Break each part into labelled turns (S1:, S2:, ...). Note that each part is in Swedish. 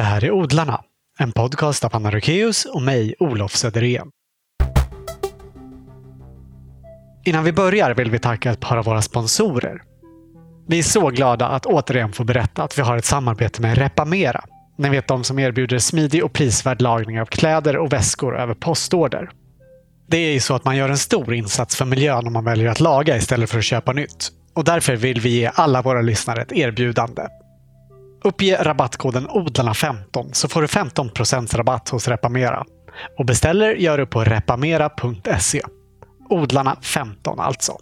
S1: Det här är Odlarna, en podcast av Anna Rukeus och mig, Olof Söderén. Innan vi börjar vill vi tacka ett par av våra sponsorer. Vi är så glada att återigen få berätta att vi har ett samarbete med Repamera. Ni vet de som erbjuder smidig och prisvärd lagning av kläder och väskor över postorder. Det är ju så att man gör en stor insats för miljön om man väljer att laga istället för att köpa nytt. Och därför vill vi ge alla våra lyssnare ett erbjudande. Uppge rabattkoden ODLARNA15 så får du 15% rabatt hos Repamera. Och beställer gör du på repamera.se. Odlarna 15 alltså.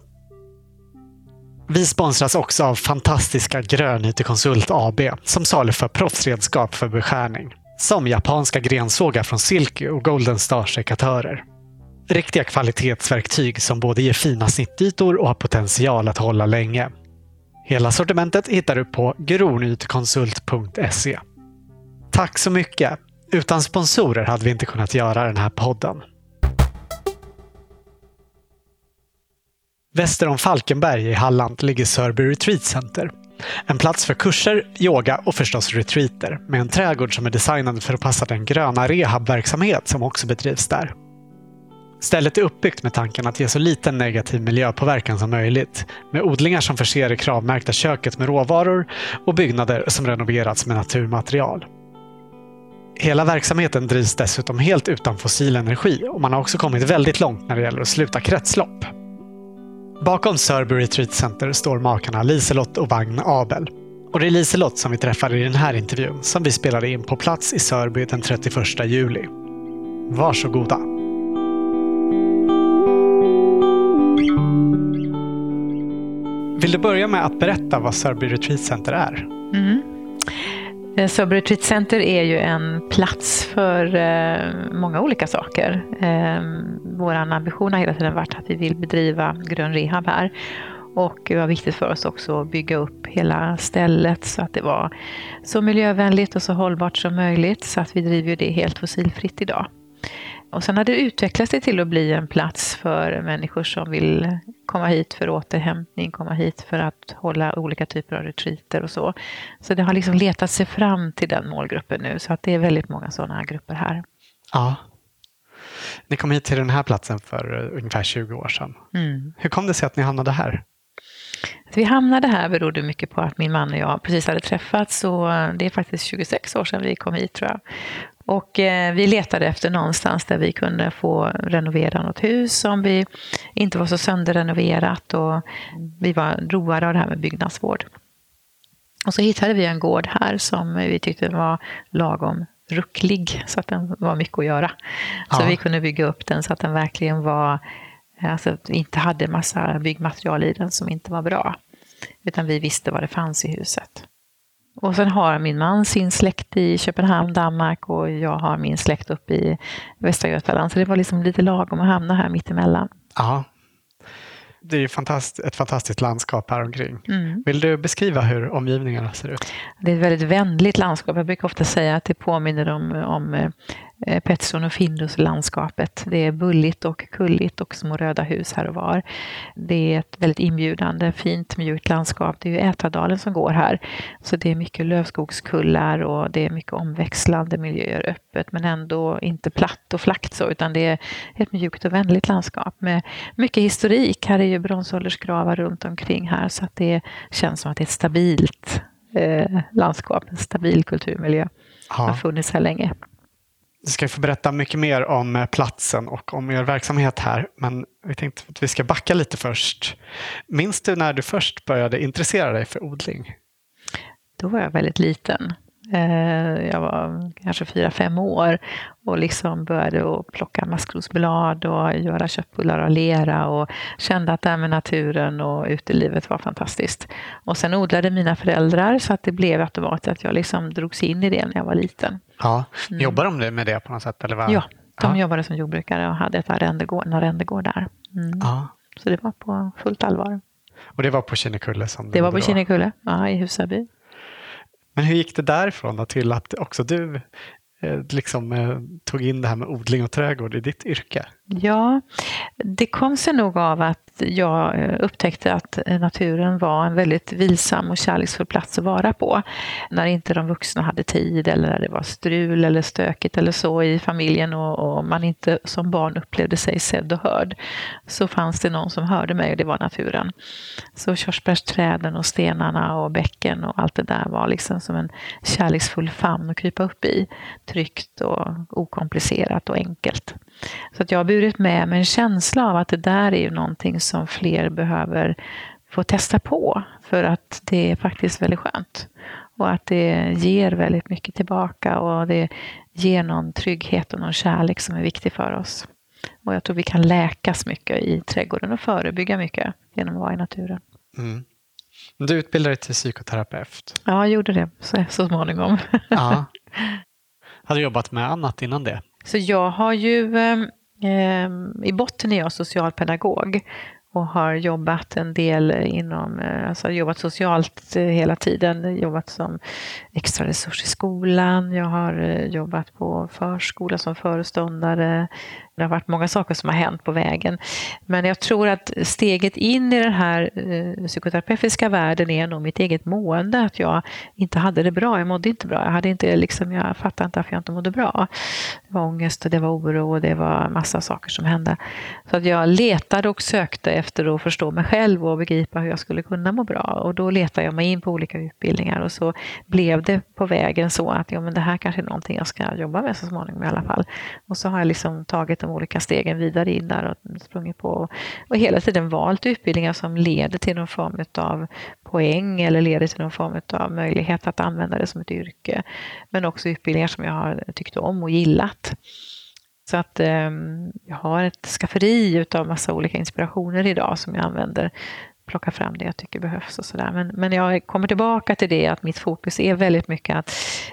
S1: Vi sponsras också av fantastiska Grönyte Konsult AB som saluför proffsredskap för beskärning. Som japanska grensågar från Silky och Golden Star-sekatörer. Riktiga kvalitetsverktyg som både ger fina snittytor och har potential att hålla länge. Hela sortimentet hittar du på gronytekonsult.se. Tack så mycket! Utan sponsorer hade vi inte kunnat göra den här podden. Väster om Falkenberg i Halland ligger Sörby Retreat Center. En plats för kurser, yoga och förstås retreater med en trädgård som är designad för att passa den gröna rehabverksamhet som också bedrivs där. Stället är uppbyggt med tanken att ge så liten negativ miljöpåverkan som möjligt med odlingar som förser det kravmärkta köket med råvaror och byggnader som renoverats med naturmaterial. Hela verksamheten drivs dessutom helt utan fossil energi och man har också kommit väldigt långt när det gäller att sluta kretslopp. Bakom Sörby Retreat Center står makarna Liselott och Vagn Abel. Och det är Liselott som vi träffar i den här intervjun som vi spelade in på plats i Sörby den 31 juli. Varsågoda! Vill du börja med att berätta vad Sörby Retreat Center är? Mm.
S2: Eh, Sörby Retreat Center är ju en plats för eh, många olika saker. Eh, Vår ambition har hela tiden varit att vi vill bedriva grön rehab här. Och det var viktigt för oss också att bygga upp hela stället så att det var så miljövänligt och så hållbart som möjligt. Så att vi driver det helt fossilfritt idag. Och sen har det utvecklat sig till att bli en plats för människor som vill komma hit för återhämtning, komma hit för att hålla olika typer av retreater och så. Så det har liksom letat sig fram till den målgruppen nu, så att det är väldigt många sådana grupper här.
S1: Ja. Ni kom hit till den här platsen för ungefär 20 år sedan. Mm. Hur kom det sig att ni hamnade här?
S2: Att vi hamnade här berodde mycket på att min man och jag precis hade träffats. Så det är faktiskt 26 år sedan vi kom hit tror jag. Och eh, vi letade efter någonstans där vi kunde få renovera något hus som vi inte var så sönderrenoverat och vi var roade av det här med byggnadsvård. Och så hittade vi en gård här som vi tyckte var lagom rucklig så att den var mycket att göra. Så ja. vi kunde bygga upp den så att den verkligen var, alltså inte hade massa byggmaterial i den som inte var bra. Utan vi visste vad det fanns i huset. Och sen har min man sin släkt i Köpenhamn, Danmark och jag har min släkt uppe i Västra Götaland. Så det var liksom lite lagom att hamna här mittemellan.
S1: Ja. Det är fantast ett fantastiskt landskap här omkring. Mm. Vill du beskriva hur omgivningarna ser ut?
S2: Det är ett väldigt vänligt landskap. Jag brukar ofta säga att det påminner om, om Eh, Pettersson och Findus-landskapet. Det är bulligt och kulligt och små röda hus här och var. Det är ett väldigt inbjudande, fint, mjukt landskap. Det är ju Ätradalen som går här. Så det är mycket lövskogskullar och det är mycket omväxlande miljöer, öppet men ändå inte platt och flackt så, utan det är ett mjukt och vänligt landskap med mycket historik. Här är ju bronsåldersgravar runt omkring här så att det känns som att det är ett stabilt eh, landskap, en stabil kulturmiljö. Ja. har funnits här länge.
S1: Du ska få berätta mycket mer om eh, platsen och om er verksamhet här. Men vi tänkte att vi ska backa lite först. Minns du när du först började intressera dig för odling?
S2: Då var jag väldigt liten. Eh, jag var kanske fyra, fem år och liksom började att plocka maskrosblad och göra köttbullar av lera och kände att det här med naturen och utelivet var fantastiskt. Och sen odlade mina föräldrar så att det blev automatiskt att jag liksom drogs in i det när jag var liten.
S1: Ja, mm. Jobbar de med det på något sätt? Eller vad?
S2: Ja, de ja. jobbade som jordbrukare och hade ett arrendegård, en arrendegård där. Mm. Ja. Så det var på fullt allvar.
S1: Och det var på Kinnekulle? Som
S2: det var på Kinnekulle, ja, i Husaby.
S1: Men hur gick det därifrån då till att också du eh, liksom, eh, tog in det här med odling och trädgård i ditt yrke?
S2: Ja, det kom sig nog av att jag eh, upptäckte att naturen var en väldigt vilsam och kärleksfull plats att vara på. När inte de vuxna hade tid eller när det var strul eller stökigt eller så i familjen och, och man inte som barn upplevde sig sedd och hörd så fanns det någon som hörde mig och det var naturen. Så körsbärsträden och stenarna och bäcken och allt det där var liksom som en kärleksfull famn att krypa upp i. Tryggt och okomplicerat och enkelt. Så att jag har burit med mig en känsla av att det där är ju någonting som fler behöver få testa på. För att det är faktiskt väldigt skönt. Och att det ger väldigt mycket tillbaka och det ger någon trygghet och någon kärlek som är viktig för oss. Och jag tror vi kan läkas mycket i trädgården och förebygga mycket genom att vara i naturen. Mm.
S1: Du utbildade dig till psykoterapeut.
S2: Ja, jag gjorde det så, så småningom.
S1: Ja. Hade du jobbat med annat innan det?
S2: Så jag har ju, eh, Ehm, i botten är jag socialpedagog och har jobbat en del inom, eh, alltså jobbat socialt eh, hela tiden, jobbat som extra resurs i skolan, jag har eh, jobbat på förskola som föreståndare, det har varit många saker som har hänt på vägen. Men jag tror att steget in i den här eh, psykoterapeutiska världen är nog mitt eget mående. Att jag inte hade det bra. Jag mådde inte bra. Jag, hade inte, liksom, jag fattade inte varför jag inte mådde bra. Det var ångest och det var oro och det var massa saker som hände. Så att jag letade och sökte efter att förstå mig själv och begripa hur jag skulle kunna må bra. Och då letade jag mig in på olika utbildningar och så blev det på vägen så att ja, men det här kanske är någonting jag ska jobba med så småningom i alla fall. Och så har jag liksom tagit de olika stegen vidare in där och sprungit på och hela tiden valt utbildningar som leder till någon form av poäng eller leder till någon form av möjlighet att använda det som ett yrke. Men också utbildningar som jag har tyckt om och gillat. Så att eh, jag har ett skafferi utav massa olika inspirationer idag som jag använder plocka fram det jag tycker behövs och sådär. Men, men jag kommer tillbaka till det att mitt fokus är väldigt mycket att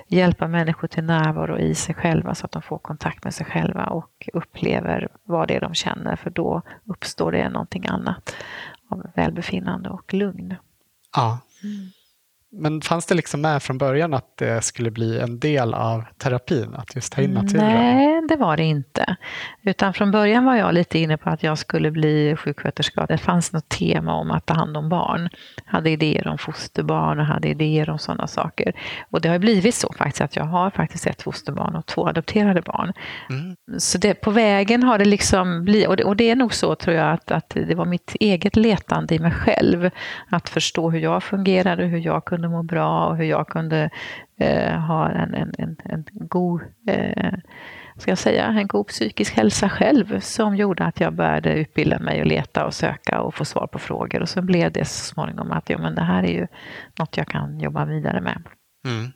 S2: hjälpa människor till närvaro i sig själva så att de får kontakt med sig själva och upplever vad det är de känner för då uppstår det någonting annat av välbefinnande och lugn.
S1: Ja. Mm. Men fanns det liksom med från början att det skulle bli en del av terapin, att just ta in naturen?
S2: Nej, det var det inte. Utan från början var jag lite inne på att jag skulle bli sjuksköterska. Det fanns något tema om att ta hand om barn. Jag hade idéer om fosterbarn och hade idéer om sådana saker. Och det har blivit så faktiskt att jag har faktiskt ett fosterbarn och två adopterade barn. Mm. Så det, på vägen har det liksom blivit, och det, och det är nog så tror jag att, att det var mitt eget letande i mig själv. Att förstå hur jag fungerade, hur jag kunde kunde må bra och hur jag kunde eh, ha en, en, en, en god eh, ska jag säga, en god psykisk hälsa själv som gjorde att jag började utbilda mig och leta och söka och få svar på frågor. Och så blev det så småningom att ja, men det här är ju något jag kan jobba vidare med. Mm.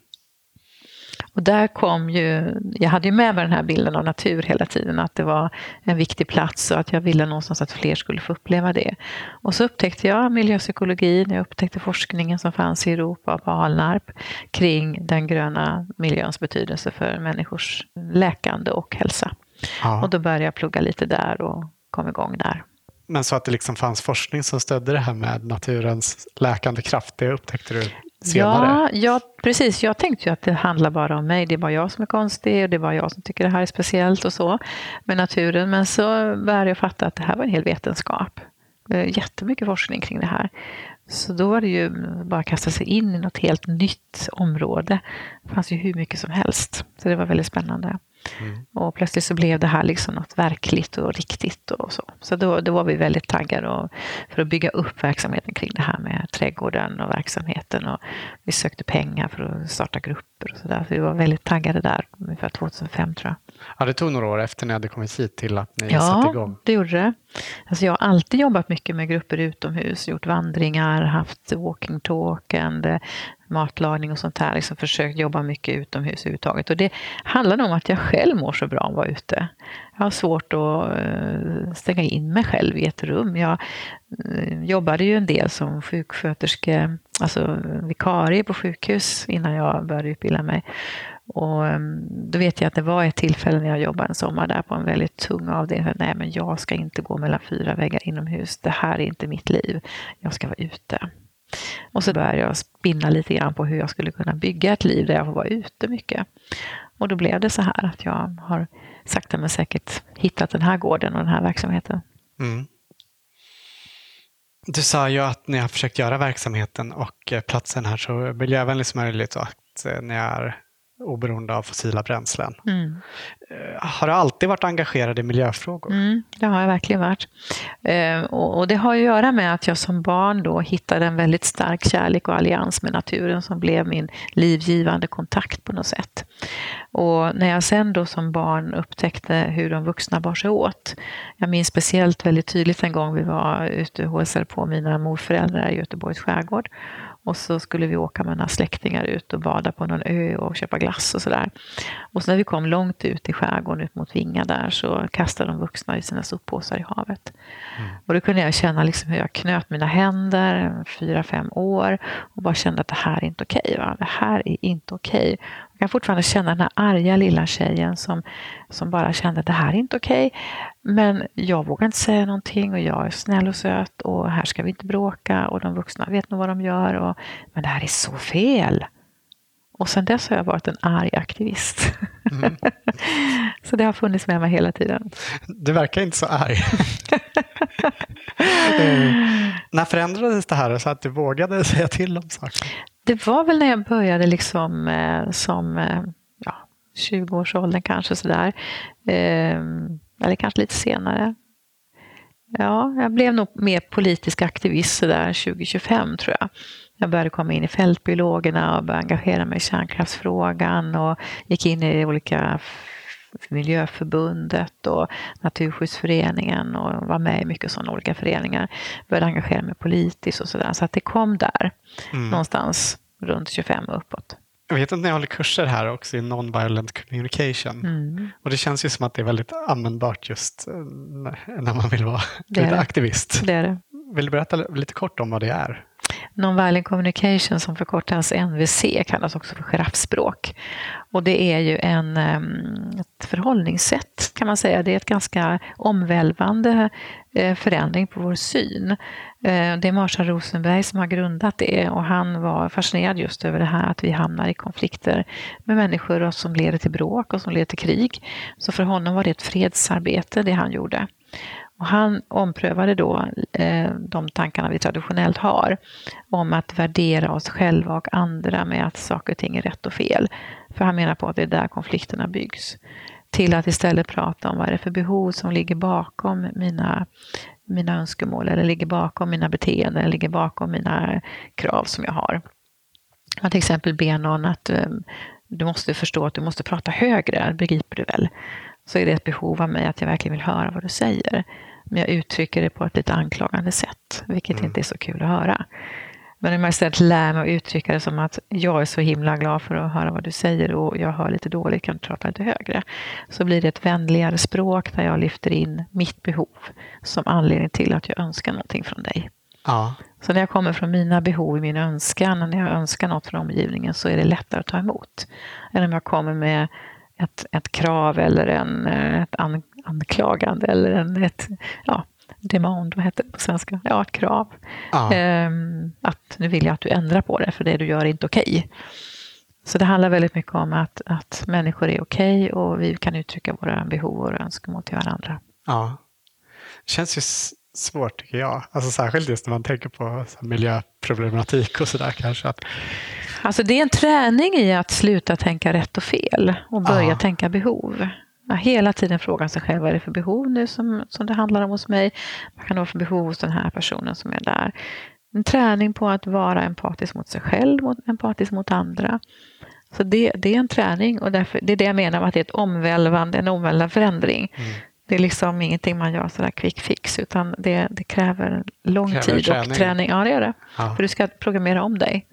S2: Och där kom ju, jag hade ju med mig den här bilden av natur hela tiden, att det var en viktig plats och att jag ville någonstans att fler skulle få uppleva det. Och så upptäckte jag miljöpsykologin, jag upptäckte forskningen som fanns i Europa på Alnarp kring den gröna miljöns betydelse för människors läkande och hälsa. Ja. Och då började jag plugga lite där och kom igång där.
S1: Men så att det liksom fanns forskning som stödde det här med naturens läkande kraft, det upptäckte du senare?
S2: Ja, ja, precis. Jag tänkte ju att det handlar bara om mig. Det är bara jag som är konstig och det är bara jag som tycker det här är speciellt och så med naturen. Men så började jag fatta att det här var en hel vetenskap. Jättemycket forskning kring det här. Så då var det ju bara att kasta sig in i något helt nytt område. Det fanns ju hur mycket som helst. Så det var väldigt spännande. Mm. Och plötsligt så blev det här liksom något verkligt och riktigt och så. Så då, då var vi väldigt taggade för att bygga upp verksamheten kring det här med trädgården och verksamheten. Och vi sökte pengar för att starta grupper och så där. Så vi var väldigt taggade där, ungefär 2005 tror jag.
S1: Ja, det tog några år efter ni hade kommit hit till att ni
S2: ja,
S1: satte igång.
S2: Ja, det gjorde det. Alltså jag har alltid jobbat mycket med grupper utomhus, gjort vandringar, haft walking talkande, matlagning och sånt här. Liksom försökt jobba mycket utomhus överhuvudtaget. Och det handlar om att jag själv mår så bra att vara ute. Jag har svårt att eh, stänga in mig själv i ett rum. Jag eh, jobbade ju en del som sjuksköterska, alltså vikarie på sjukhus innan jag började utbilda mig. Och ehm, då vet jag att det var ett tillfälle när jag jobbade en sommar där på en väldigt tung avdelning. Nej, men jag ska inte gå mellan fyra väggar inomhus. Det här är inte mitt liv. Jag ska vara ute. Och så började jag spinna lite grann på hur jag skulle kunna bygga ett liv där jag får vara ute mycket. Och då blev det så här att jag har sakta men säkert hittat den här gården och den här verksamheten. Mm.
S1: Du sa ju att ni har försökt göra verksamheten och eh, platsen här så miljövänlig som möjligt och att eh, ni är oberoende av fossila bränslen. Mm. Eh, har du alltid varit engagerad i miljöfrågor?
S2: Mm, det har jag verkligen varit. Eh, och, det har att göra med att jag som barn då hittade en väldigt stark kärlek och allians med naturen som blev min livgivande kontakt på något sätt. Och när jag sen då som barn upptäckte hur de vuxna bar sig åt. Jag minns speciellt väldigt tydligt en gång vi var ute och hälsade på mina morföräldrar i Göteborgs skärgård. Och så skulle vi åka med några släktingar ut och bada på någon ö och köpa glass och sådär. Och så när vi kom långt ut i skärgården, ut mot Vinga där, så kastade de vuxna i sina soppåsar i havet. Mm. Och då kunde jag känna liksom hur jag knöt mina händer, fyra, fem år, och bara kände att det här är inte okej. Okay, det här är inte okej. Okay. Jag kan fortfarande känna den här arga lilla tjejen som, som bara kände att det här är inte okej. Okay. Men jag vågar inte säga någonting och jag är snäll och söt och här ska vi inte bråka och de vuxna vet nog vad de gör. Och, men det här är så fel. Och sen dess har jag varit en arg aktivist. Mm. så det har funnits med mig hela tiden.
S1: Du verkar inte så arg. eh, när förändrades det här så att du vågade säga till om saker?
S2: Det var väl när jag började liksom eh, som eh, ja, 20-årsåldern kanske sådär. Eh, eller kanske lite senare. Ja, jag blev nog mer politisk aktivist sådär 2025 tror jag. Jag började komma in i fältbiologerna och började engagera mig i kärnkraftsfrågan och gick in i olika Miljöförbundet och Naturskyddsföreningen och var med i mycket sådana olika föreningar. Började engagera mig politiskt och sådär. Så att det kom där mm. någonstans runt 25 och uppåt.
S1: Jag vet att ni håller kurser här också i non-violent communication. Mm. Och det känns ju som att det är väldigt användbart just eh, när man vill vara lite aktivist.
S2: Det är det.
S1: Vill du berätta lite kort om vad det är?
S2: Nonviolent communication som förkortas NVC kallas också för giraffspråk. Och det är ju en, ehm, ett förhållningssätt kan man säga. Det är ett ganska omvälvande eh, förändring på vår syn. Eh, det är Marshall Rosenberg som har grundat det och han var fascinerad just över det här att vi hamnar i konflikter med människor som leder till bråk och som leder till krig. Så för honom var det ett fredsarbete det han gjorde. Och han omprövade då eh, de tankarna vi traditionellt har om att värdera oss själva och andra med att saker och ting är rätt och fel. För han menar på att det är där konflikterna byggs. Till att istället prata om vad är det för behov som ligger bakom mina, mina önskemål eller ligger bakom mina beteenden eller ligger bakom mina krav som jag har. Man till exempel ber någon att eh, du måste förstå att du måste prata högre, begriper du väl? Så är det ett behov av mig att jag verkligen vill höra vad du säger. Men jag uttrycker det på ett lite anklagande sätt, vilket mm. inte är så kul att höra. Men om jag istället lär mig att uttrycka det som att jag är så himla glad för att höra vad du säger och jag hör lite dåligt, kan du prata lite högre? Så blir det ett vänligare språk där jag lyfter in mitt behov som anledning till att jag önskar någonting från dig. Ja. Så när jag kommer från mina behov, i min önskan, när jag önskar något från omgivningen så är det lättare att ta emot. Än om jag kommer med ett, ett krav eller en, ett an, anklagande eller en, ett ja, demand, vad heter det på svenska? Ja, ett krav. Ehm, att nu vill jag att du ändrar på det, för det du gör är inte okej. Okay. Så det handlar väldigt mycket om att, att människor är okej okay och vi kan uttrycka våra behov och önskemål till varandra.
S1: Ja. Det känns ju svårt tycker jag. Alltså särskilt just när man tänker på miljöproblematik och sådär kanske. Att...
S2: Alltså det är en träning i att sluta tänka rätt och fel och börja ja. tänka behov hela tiden fråga sig själv vad är det för behov nu som, som det handlar om hos mig. Vad kan det vara för behov hos den här personen som är där? En träning på att vara empatisk mot sig själv, mot, empatisk mot andra. Så det, det är en träning och därför, det är det jag menar med att det är ett omvälvande, en omvälvande förändring. Mm. Det är liksom ingenting man gör sådär quick fix utan det, det kräver lång kräver tid träning. och träning. Ja, det gör det. Ja. För du ska programmera om dig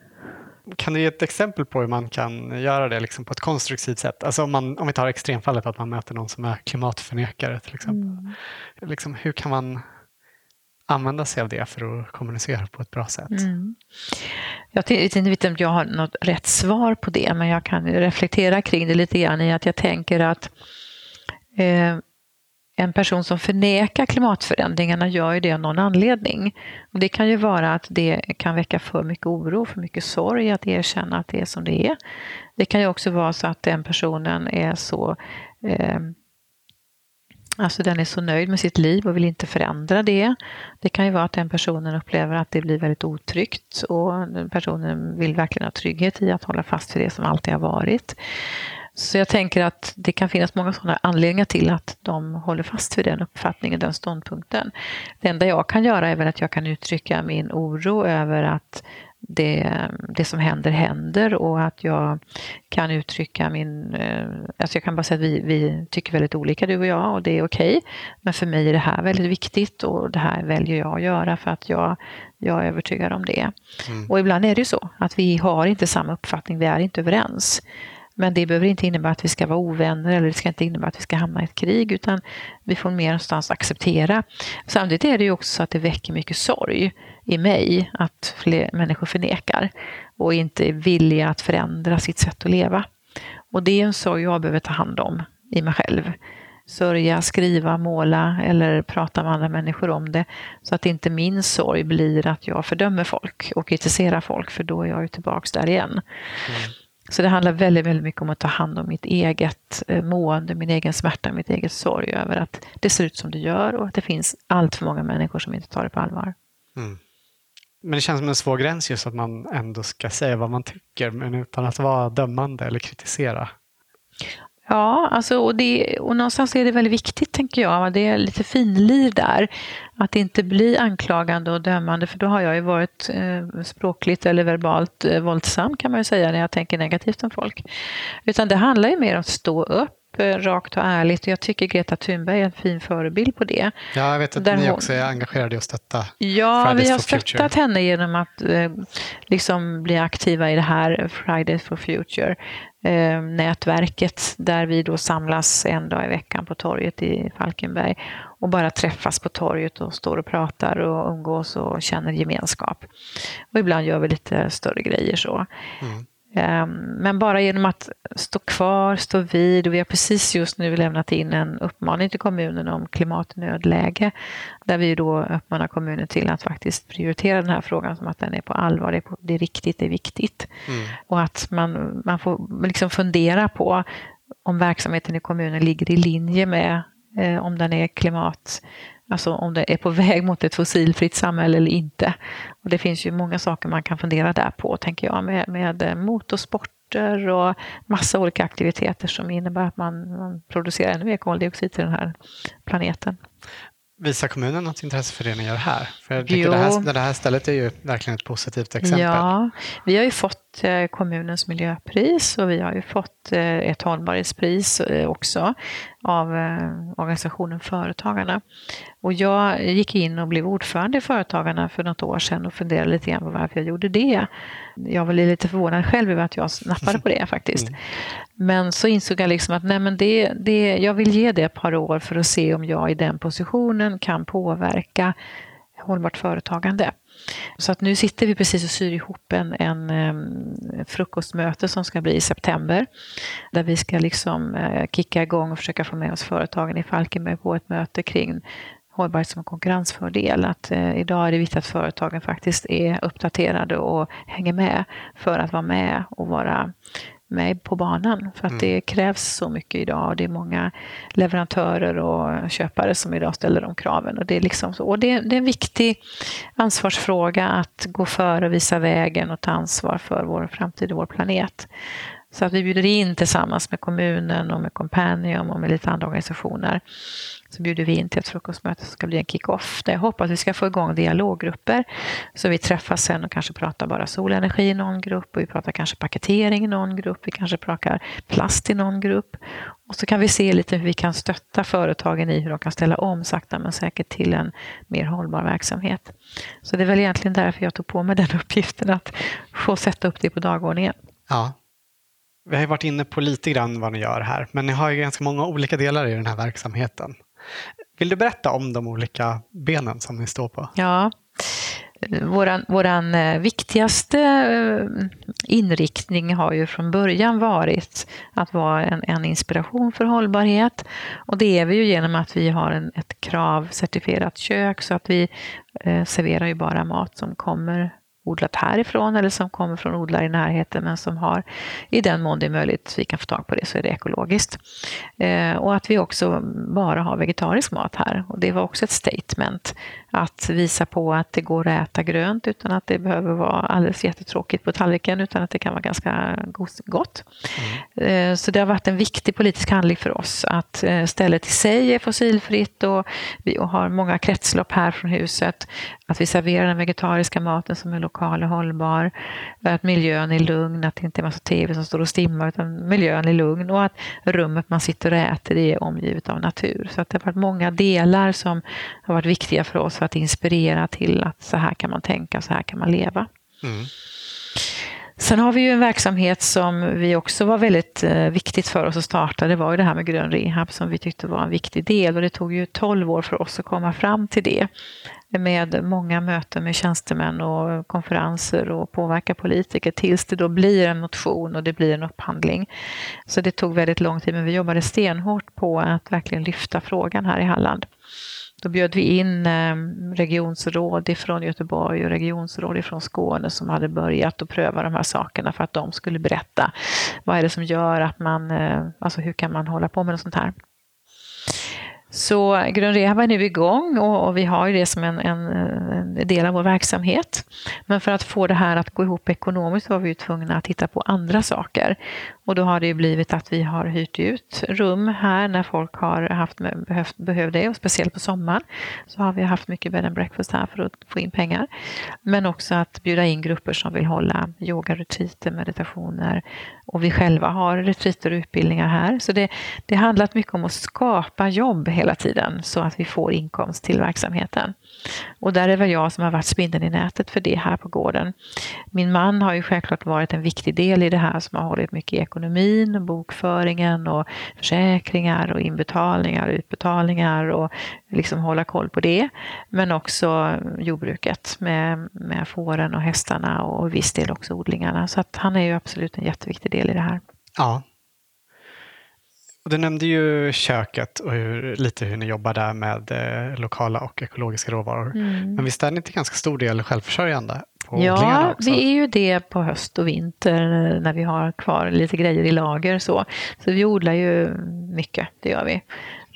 S1: kan du ge ett exempel på hur man kan göra det liksom på ett konstruktivt sätt? Alltså om, man, om vi tar extremfallet att man möter någon som är klimatförnekare till exempel. Mm. Liksom, hur kan man använda sig av det för att kommunicera på ett bra sätt? Mm.
S2: Jag vet inte om jag har något rätt svar på det, men jag kan reflektera kring det lite grann i att jag tänker att eh, en person som förnekar klimatförändringarna gör ju det av någon anledning. Och det kan ju vara att det kan väcka för mycket oro, för mycket sorg att erkänna att det är som det är. Det kan ju också vara så att den personen är så eh, Alltså den är så nöjd med sitt liv och vill inte förändra det. Det kan ju vara att den personen upplever att det blir väldigt otryggt och den personen vill verkligen ha trygghet i att hålla fast vid det som alltid har varit. Så jag tänker att det kan finnas många sådana anledningar till att de håller fast vid den uppfattningen, den ståndpunkten. Det enda jag kan göra är väl att jag kan uttrycka min oro över att det, det som händer händer och att jag kan uttrycka min... Eh, alltså jag kan bara säga att vi, vi tycker väldigt olika du och jag och det är okej. Okay. Men för mig är det här väldigt viktigt och det här väljer jag att göra för att jag, jag är övertygad om det. Mm. Och ibland är det ju så att vi har inte samma uppfattning, vi är inte överens. Men det behöver inte innebära att vi ska vara ovänner eller det ska inte innebära att vi ska hamna i ett krig utan vi får mer någonstans acceptera. Samtidigt är det ju också så att det väcker mycket sorg i mig att fler människor förnekar och inte är villiga att förändra sitt sätt att leva. Och det är en sorg jag behöver ta hand om i mig själv. Sörja, skriva, måla eller prata med andra människor om det. Så att inte min sorg blir att jag fördömer folk och kritiserar folk för då är jag ju tillbaks där igen. Mm. Så det handlar väldigt, väldigt mycket om att ta hand om mitt eget eh, mående, min egen smärta, mitt eget sorg över att det ser ut som det gör och att det finns allt för många människor som inte tar det på allvar. Mm.
S1: Men det känns som en svår gräns just att man ändå ska säga vad man tycker men utan att vara dömande eller kritisera.
S2: Ja, alltså, och, det, och någonstans är det väldigt viktigt, tänker jag. Det är lite finlir där. Att inte bli anklagande och dömande, för då har jag ju varit eh, språkligt eller verbalt eh, våldsam, kan man ju säga, när jag tänker negativt om folk. Utan det handlar ju mer om att stå upp Eh, rakt och ärligt. Jag tycker Greta Thunberg är en fin förebild på det.
S1: Ja, jag vet att Där ni också är engagerade i att stötta
S2: Ja, Fridays vi har stöttat henne genom att eh, liksom bli aktiva i det här Fridays for Future eh, nätverket där vi då samlas en dag i veckan på torget i Falkenberg och bara träffas på torget och står och pratar och umgås och känner gemenskap. Och ibland gör vi lite större grejer så. Mm. Ehm, men bara genom att stå kvar, stå vid och vi har precis just nu lämnat in en uppmaning till kommunen om klimatnödläge där vi då uppmanar kommunen till att faktiskt prioritera den här frågan som att den är på allvar, det är, på, det är riktigt, det är viktigt. Mm. Och att man, man får liksom fundera på om verksamheten i kommunen ligger i linje med eh, om den är klimat Alltså om det är på väg mot ett fossilfritt samhälle eller inte. Och det finns ju många saker man kan fundera där på, tänker jag, med, med eh, motorsporter och massa olika aktiviteter som innebär att man, man producerar ännu mer koldioxid till den här planeten.
S1: Visar kommunen något intresse för det ni gör här? För jag det, här, det här stället är ju verkligen ett positivt exempel.
S2: Ja, vi har ju fått eh, kommunens miljöpris och vi har ju fått eh, ett hållbarhetspris eh, också av organisationen Företagarna. Och jag gick in och blev ordförande i Företagarna för något år sedan och funderade lite grann på varför jag gjorde det. Jag var lite förvånad själv över att jag nappade på det faktiskt. Mm. Men så insåg jag liksom att nej, men det, det, jag vill ge det ett par år för att se om jag i den positionen kan påverka hållbart företagande. Så att nu sitter vi precis och syr ihop en, en frukostmöte som ska bli i september. Där vi ska liksom uh, kicka igång och försöka få med oss företagen i Falkenberg på ett möte kring hållbarhet som konkurrensfördel. Att eh, idag är det viktigt att företagen faktiskt är uppdaterade och hänger med för att vara med och vara med på banan. För att mm. det krävs så mycket idag och det är många leverantörer och köpare som idag ställer de kraven. Och det är, liksom så. Och det, det är en viktig ansvarsfråga att gå före och visa vägen och ta ansvar för vår framtid och vår planet. Så att vi bjuder in tillsammans med kommunen och med Companium och med lite andra organisationer så bjuder vi in till ett frukostmöte som ska bli en kick-off där jag hoppas att vi ska få igång dialoggrupper. Så vi träffas sen och kanske pratar bara solenergi i någon grupp och vi pratar kanske paketering i någon grupp. Vi kanske pratar plast i någon grupp. Och så kan vi se lite hur vi kan stötta företagen i hur de kan ställa om sakta men säkert till en mer hållbar verksamhet. Så det är väl egentligen därför jag tog på mig den uppgiften att få sätta upp det på dagordningen.
S1: Ja, vi har ju varit inne på lite grann vad ni gör här, men ni har ju ganska många olika delar i den här verksamheten. Vill du berätta om de olika benen som ni står på?
S2: Ja, våran, våran eh, viktigaste eh, inriktning har ju från början varit att vara en, en inspiration för hållbarhet. Och det är vi ju genom att vi har en, ett kravcertifierat kök så att vi eh, serverar ju bara mat som kommer odlat härifrån eller som kommer från odlare i närheten men som har, i den mån det är möjligt, vi kan få tag på det, så är det ekologiskt. Eh, och att vi också bara har vegetarisk mat här. Och det var också ett statement att visa på att det går att äta grönt utan att det behöver vara alldeles jättetråkigt på tallriken utan att det kan vara ganska gott. Mm. Eh, så det har varit en viktig politisk handling för oss att eh, stället i sig är fossilfritt och vi har många kretslopp här från huset. Att vi serverar den vegetariska maten som är lokal och hållbar. Att miljön är lugn, att det inte är massa tv som står och stimmar utan miljön är lugn och att rummet man sitter och äter är omgivet av natur. Så att det har varit många delar som har varit viktiga för oss för att inspirera till att så här kan man tänka, så här kan man leva. Mm. Sen har vi ju en verksamhet som vi också var väldigt eh, viktigt för oss att starta. Det var ju det här med grön rehab som vi tyckte var en viktig del och det tog ju 12 år för oss att komma fram till det. Med många möten med tjänstemän och konferenser och påverka politiker tills det då blir en motion och det blir en upphandling. Så det tog väldigt lång tid men vi jobbade stenhårt på att verkligen lyfta frågan här i Halland. Då bjöd vi in ehm, regionsråd ifrån Göteborg och regionsråd ifrån Skåne som hade börjat att pröva de här sakerna för att de skulle berätta vad är det som gör att man, eh, alltså hur kan man hålla på med något sånt här. Så Grön Rehab är nu igång och, och vi har ju det som en, en, en, del av vår verksamhet. Men för att få det här att gå ihop ekonomiskt var vi ju tvungna att titta på andra saker. Och då har det ju blivit att vi har hyrt ut rum här när folk har haft, behövt, behövt det och speciellt på sommaren så har vi haft mycket bed and breakfast här för att få in pengar. Men också att bjuda in grupper som vill hålla yogaretreater, meditationer och vi själva har retreater och utbildningar här. Så det, det handlat mycket om att skapa jobb hela tiden så att vi får inkomst till verksamheten. Och där är väl jag som har varit spindeln i nätet för det här på gården. Min man har ju självklart varit en viktig del i det här som har hållit mycket i ekonomin, bokföringen och försäkringar och inbetalningar och utbetalningar och liksom hålla koll på det. Men också jordbruket med, med fåren och hästarna och viss del också odlingarna. Så att han är ju absolut en jätteviktig del i det här.
S1: Ja, och du nämnde ju köket och hur, lite hur ni jobbar där med eh, lokala och ekologiska råvaror. Mm. Men visst är ni till ganska stor del självförsörjande? På
S2: ja, vi är ju det på höst och vinter när vi har kvar lite grejer i lager. Så, så vi odlar ju mycket, det gör vi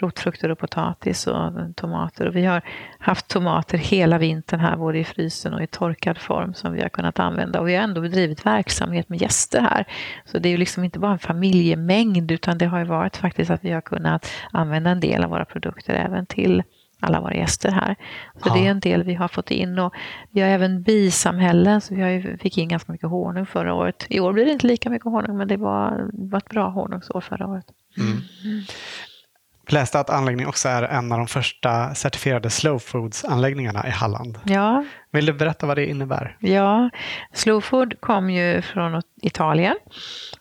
S2: rotfrukter och potatis och tomater. Och vi har haft tomater hela vintern här, både i frysen och i torkad form som vi har kunnat använda. Och vi har ändå bedrivit verksamhet med gäster här. Så det är ju liksom inte bara en familjemängd utan det har ju varit faktiskt att vi har kunnat använda en del av våra produkter även till alla våra gäster här. Så ja. det är en del vi har fått in. Och vi har även bisamhällen, så vi har ju, fick in ganska mycket honung förra året. I år blir det inte lika mycket honung, men det var, var ett bra honungsår förra året. Mm.
S1: Läste att anläggningen också är en av de första certifierade slow foods-anläggningarna i Halland.
S2: Ja.
S1: Vill du berätta vad det innebär?
S2: Ja, slow food kom ju från Italien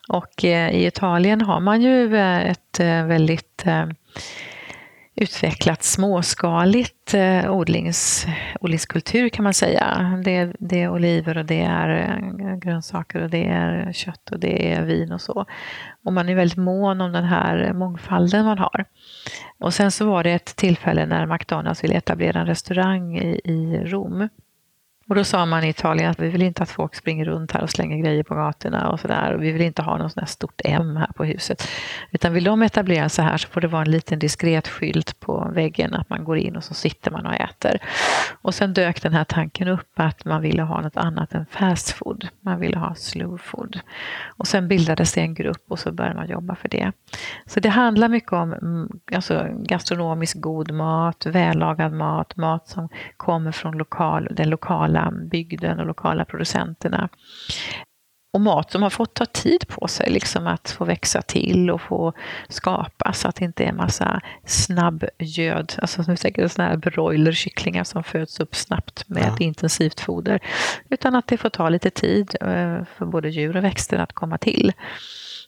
S2: och eh, i Italien har man ju eh, ett eh, väldigt utvecklat småskaligt eh, odlings, odlingskultur kan man säga. Det, det, är oliver och det är eh, grönsaker och det är kött och det är vin och så. Och man är väldigt mån om den här mångfalden man har. Och sen så var det ett tillfälle när McDonalds ville etablera en restaurang i, i Rom. Och då sa man i Italien att vi vill inte att folk springer runt här och slänger grejer på gatorna och sådär. Vi vill inte ha något sånt här stort M här på huset. Utan vill de etablera sig här så får det vara en liten diskret skylt på väggen att man går in och så sitter man och äter. Och sen dök den här tanken upp att man ville ha något annat än fast food. Man ville ha slow food. Och sen bildades det en grupp och så började man jobba för det. Så det handlar mycket om mm, alltså, gastronomisk god mat, vällagad mat, mat som kommer från lokal, den lokala bygden och lokala producenterna. Och mat som har fått ta tid på sig liksom att få växa till och få skapa så att det inte är massa snabbgöd, alltså nu tänker sådana här broilerkycklingar som föds upp snabbt med ja. intensivt foder. Utan att det får ta lite tid eh, för både djur och växter att komma till.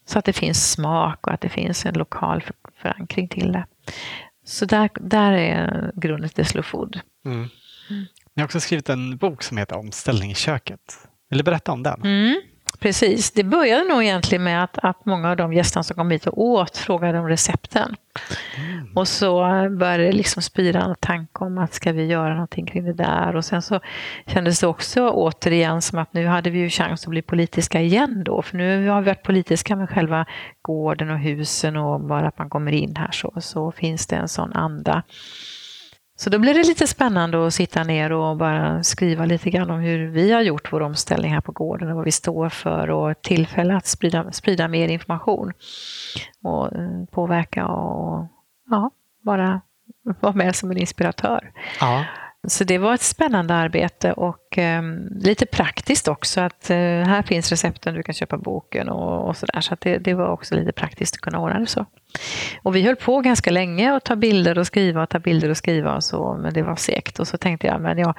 S2: Så att det finns smak och att det finns en lokal förankring till det. Så där, där är grunden till slow food. Mm.
S1: Ni har också skrivit en bok som heter Omställning i köket. Vill du berätta om den?
S2: Mm, Precis. Det började nog egentligen med att, att många av de gästerna som kom hit och åt frågade om recepten. Mm. Och så började det liksom spira en tanke om att ska vi göra någonting kring det där. Och sen så kändes det också återigen som att nu hade vi ju chans att bli politiska igen då. För nu har vi varit politiska med själva gården och husen och bara att man kommer in här så, så finns det en sån anda. Så då blir det lite spännande att sitta ner och bara skriva lite grann om hur vi har gjort vår omställning här på gården och vad vi står för och tillfälle att sprida, sprida mer information och eh, påverka och ja, bara vara med som en inspiratör. Ja. Så det var ett spännande arbete och eh, lite praktiskt också. att eh, Här finns recepten, du kan köpa boken och, och sådär. Så, så det, det, var också lite praktiskt att kunna ordna det så. Och vi höll på ganska länge att ta bilder och skriva och ta bilder och skriva och så, men det var segt. Och så tänkte jag, men ja,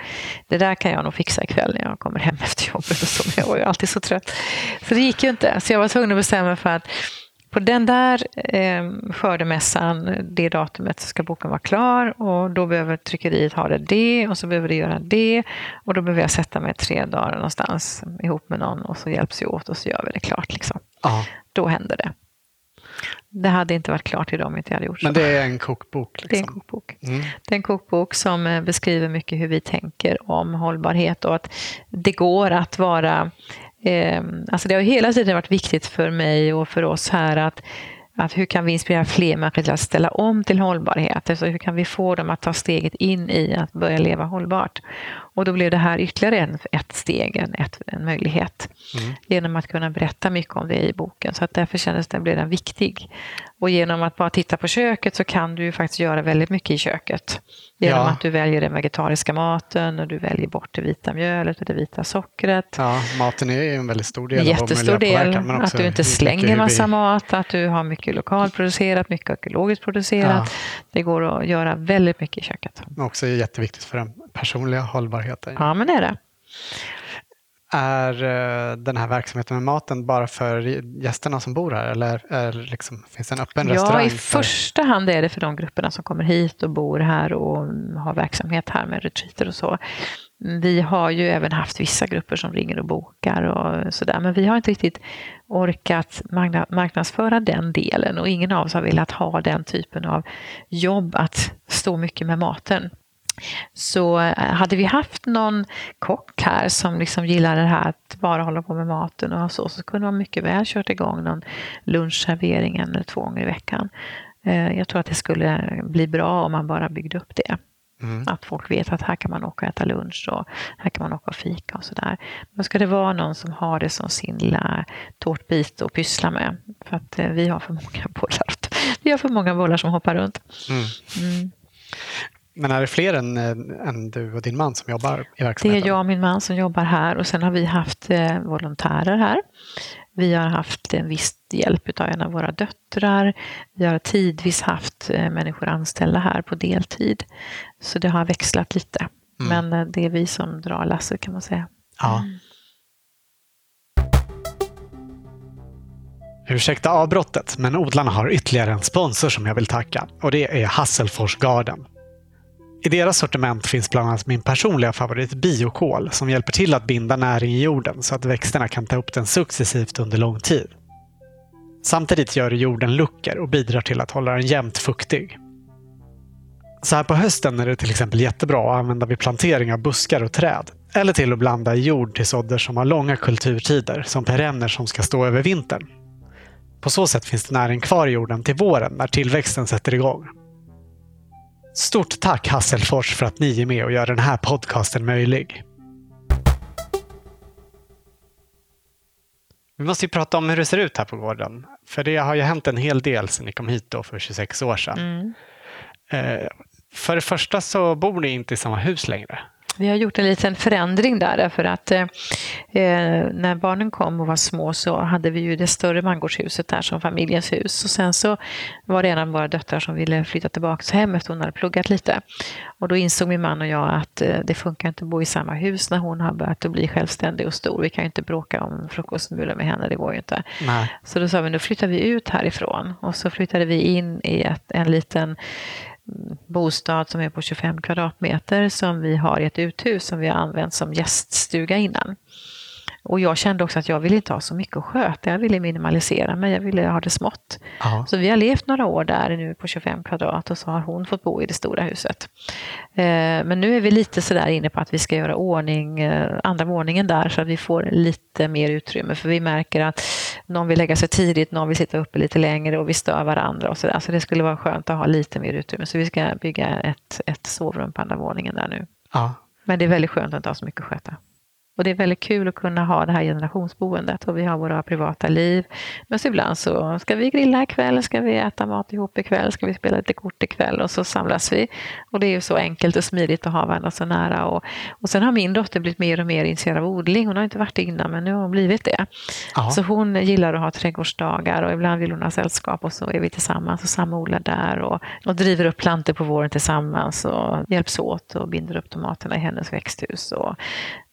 S2: det där kan jag nog fixa ikväll när jag kommer hem efter jobbet. Och så, men jag var ju alltid så trött. Så det gick ju inte. Så jag var tvungen att bestämma mig för att på den där eh, skördemässan, det datumet, ska boken vara klar och då behöver tryckeriet ha det det och så behöver det göra det och då behöver jag sätta mig tre dagar någonstans ihop med någon och så hjälps vi åt och så gör vi det klart. Liksom. Då händer det. Det hade inte varit klart idag om inte jag hade gjort
S1: så. Men det är en kokbok? Liksom.
S2: Det är en kokbok. Mm. Det är en kokbok som eh, beskriver mycket hur vi tänker om hållbarhet och att det går att vara alltså det har hela tiden varit viktigt för mig och för oss här att att hur kan vi inspirera fler människor till att ställa om till hållbarhet? Alltså hur kan vi få dem att ta steget in i att börja leva hållbart? Och då blev det här ytterligare en, ett steg, en, ett, en möjlighet. Mm. Genom att kunna berätta mycket om det i boken. Så att därför kändes det, blev den viktig. Och genom att bara titta på köket så kan du ju faktiskt göra väldigt mycket i köket. Genom ja. att du väljer den vegetariska maten och du väljer bort det vita mjölet och det vita sockret.
S1: Ja, maten är en väldigt stor del
S2: Jättestor av vår del. Men att du inte slänger massa vi... mat, att du har mycket lokalproducerat, mycket ekologiskt producerat. Ja. Det går att göra väldigt mycket i köket.
S1: Också jätteviktigt för den personliga hållbarheten.
S2: Ja, men det är det.
S1: Är eh, den här verksamheten med maten bara för gästerna som bor här eller är liksom, finns det en öppen
S2: ja,
S1: restaurang?
S2: Ja, i för... första hand är det för de grupperna som kommer hit och bor här och har verksamhet här med retreater och så. Vi har ju även haft vissa grupper som ringer och bokar och sådär, men vi har inte riktigt orkat marknadsföra den delen och ingen av oss har velat ha den typen av jobb att stå mycket med maten. Så eh, hade vi haft någon kock här som liksom gillar det här att bara hålla på med maten och så, så kunde man mycket väl kört igång någon lunchservering en eller två gånger i veckan. Eh, jag tror att det skulle bli bra om man bara byggde upp det. Mm. Att folk vet att här kan man åka och äta lunch och här kan man åka och fika och sådär. Men ska det vara någon som har det som sin lilla tårtbit att pyssla med. För att eh, vi har för många bollar. Vi har för många bollar som hoppar runt. Mm. Mm.
S1: Men är det fler än, än du och din man som jobbar i verksamheten?
S2: Det är jag och min man som jobbar här och sen har vi haft eh, volontärer här. Vi har haft en viss hjälp av en av våra döttrar. Vi har tidvis haft eh, människor anställda här på deltid. Så det har växlat lite. Mm. Men eh, det är vi som drar lasset kan man säga. Ja. Mm.
S1: Ursäkta avbrottet, men odlarna har ytterligare en sponsor som jag vill tacka och det är Hasselfors Garden. I deras sortiment finns bland annat min personliga favorit biokol som hjälper till att binda näring i jorden så att växterna kan ta upp den successivt under lång tid. Samtidigt gör jorden luckor och bidrar till att hålla den jämnt fuktig. Så här på hösten är det till exempel jättebra att använda vid plantering av buskar och träd. Eller till att blanda i jord till sådder som har långa kulturtider, som perenner som ska stå över vintern. På så sätt finns det näring kvar i jorden till våren när tillväxten sätter igång. Stort tack Hasselfors för att ni är med och gör den här podcasten möjlig. Vi måste ju prata om hur det ser ut här på gården. För det har ju hänt en hel del sedan ni kom hit då för 26 år sedan. Mm. Eh, för det första så bor ni inte i samma hus längre.
S2: Vi har gjort en liten förändring där för att eh, eh, när barnen kom och var små så hade vi ju det större mangårdshuset där som familjens hus och sen så var det en av våra döttrar som ville flytta tillbaka hem efter hon hade pluggat lite. Och då insåg min man och jag att eh, det funkar inte att bo i samma hus när hon har börjat att bli självständig och stor. Vi kan ju inte bråka om frukostmulor med henne, det går ju inte. Nej. Så då sa vi, nu flyttar vi ut härifrån och så flyttade vi in i ett, en liten bostad som är på 25 kvadratmeter som vi har i ett uthus som vi har använt som gäststuga innan. Och jag kände också att jag ville inte ha så mycket att sköta. Jag ville minimalisera mig, jag ville ha det smått.
S1: Ja.
S2: Så vi har levt några år där nu på 25 kvadrat och så har hon fått bo i det stora huset. Eh, men nu är vi lite sådär inne på att vi ska göra ordning, eh, andra våningen där så att vi får lite mer utrymme. För vi märker att någon vill lägga sig tidigt, någon vill sitta uppe lite längre och vi stör varandra och sådär. Så det skulle vara skönt att ha lite mer utrymme. Så vi ska bygga ett, ett sovrum på andra våningen där nu.
S1: Ja.
S2: Men det är väldigt skönt att inte ha så mycket att sköta. Och det är väldigt kul att kunna ha det här generationsboendet och vi har våra privata liv. Men så ibland så ska vi grilla ikväll, ska vi äta mat ihop ikväll, ska vi spela lite kort ikväll och så samlas vi. Och det är ju så enkelt och smidigt att ha varandra så nära. Och, och sen har min dotter blivit mer och mer intresserad av odling. Hon har inte varit det innan men nu har hon blivit det.
S1: Ja.
S2: Så hon gillar att ha trädgårdsdagar och ibland vill hon ha sällskap och så är vi tillsammans och samodlar där och, och driver upp plantor på våren tillsammans och hjälps åt och binder upp tomaterna i hennes växthus. Och,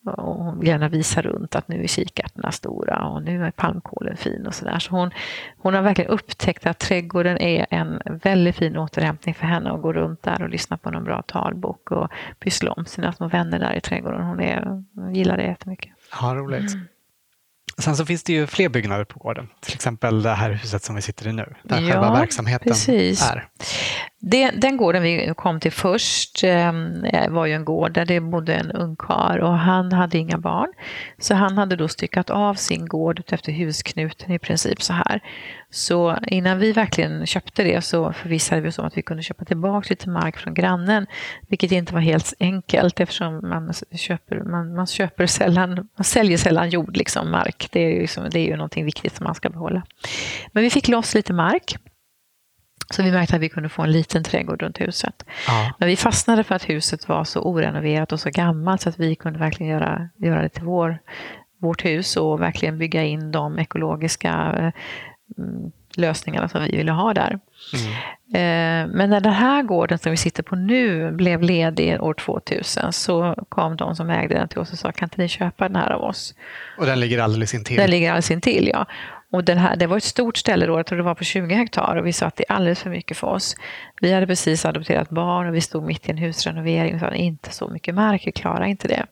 S2: och hon vill gärna visa runt att nu är kikärtorna stora och nu är palmkålen fin och sådär. Så hon, hon har verkligen upptäckt att trädgården är en väldigt fin återhämtning för henne att gå runt där och lyssna på någon bra talbok och pyssla om sina små vänner där i trädgården. Hon, är, hon gillar det jättemycket.
S1: Ja, roligt. Sen så finns det ju fler byggnader på gården. Till exempel det här huset som vi sitter i nu, där
S2: Ja,
S1: själva verksamheten
S2: precis.
S1: är.
S2: Det, den gården vi kom till först eh, var ju en gård där det bodde en ungkarl och han hade inga barn. Så han hade då styckat av sin gård efter husknuten i princip så här. Så innan vi verkligen köpte det så förvissade vi oss om att vi kunde köpa tillbaka lite mark från grannen. Vilket inte var helt enkelt eftersom man köper, man, man köper sällan, man säljer sällan jord, liksom mark. Det är, ju, liksom, det är ju någonting viktigt som man ska behålla. Men vi fick loss lite mark. Så vi märkte att vi kunde få en liten trädgård runt huset.
S1: Ja.
S2: Men vi fastnade för att huset var så orenoverat och så gammalt så att vi kunde verkligen göra, göra det till vår, vårt hus och verkligen bygga in de ekologiska eh, mm, lösningarna som vi ville ha där.
S1: Mm.
S2: Eh, Men när den här gården som vi sitter på nu blev ledig år 2000 så kom de som ägde den till oss och sa kan inte ni köpa den här av oss?
S1: Och den ligger alldeles intill.
S2: Den ligger alldeles intill, ja. Och den här, det var ett stort ställe då, jag tror det var på 20 hektar och vi sa att det är alldeles för mycket för oss. Vi hade precis adopterat barn och vi stod mitt i en husrenovering och sa inte så mycket mark, vi klarar inte det.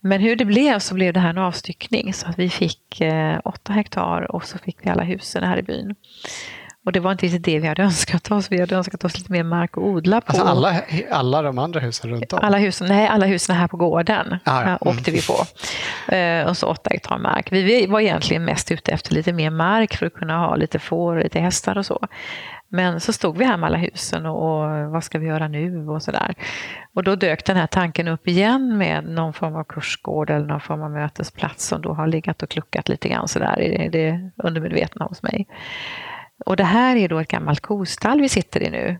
S2: Men hur det blev så blev det här en avstyckning så att vi fick eh, åtta hektar och så fick vi alla husen här i byn. Och det var inte riktigt det vi hade önskat oss. Vi hade önskat oss lite mer mark att odla på.
S1: Alltså alla, alla de andra husen runt om?
S2: Alla husen, nej, alla husen här på gården
S1: Ah, ja.
S2: åkte vi på. Eh, och så åtta hektar mark. Vi- Vi var egentligen mest ute efter lite mer mark för att kunna ha lite får och lite hästar och så. Men så stod vi här med alla husen och, och vad ska vi göra nu och sådär. Och då dök den här tanken upp igen med någon form av kursgård eller någon form av mötesplats som då har legat och kluckat lite grann sådär i det undermedvetna hos mig. Och det här är då ett gammalt kostall vi sitter i nu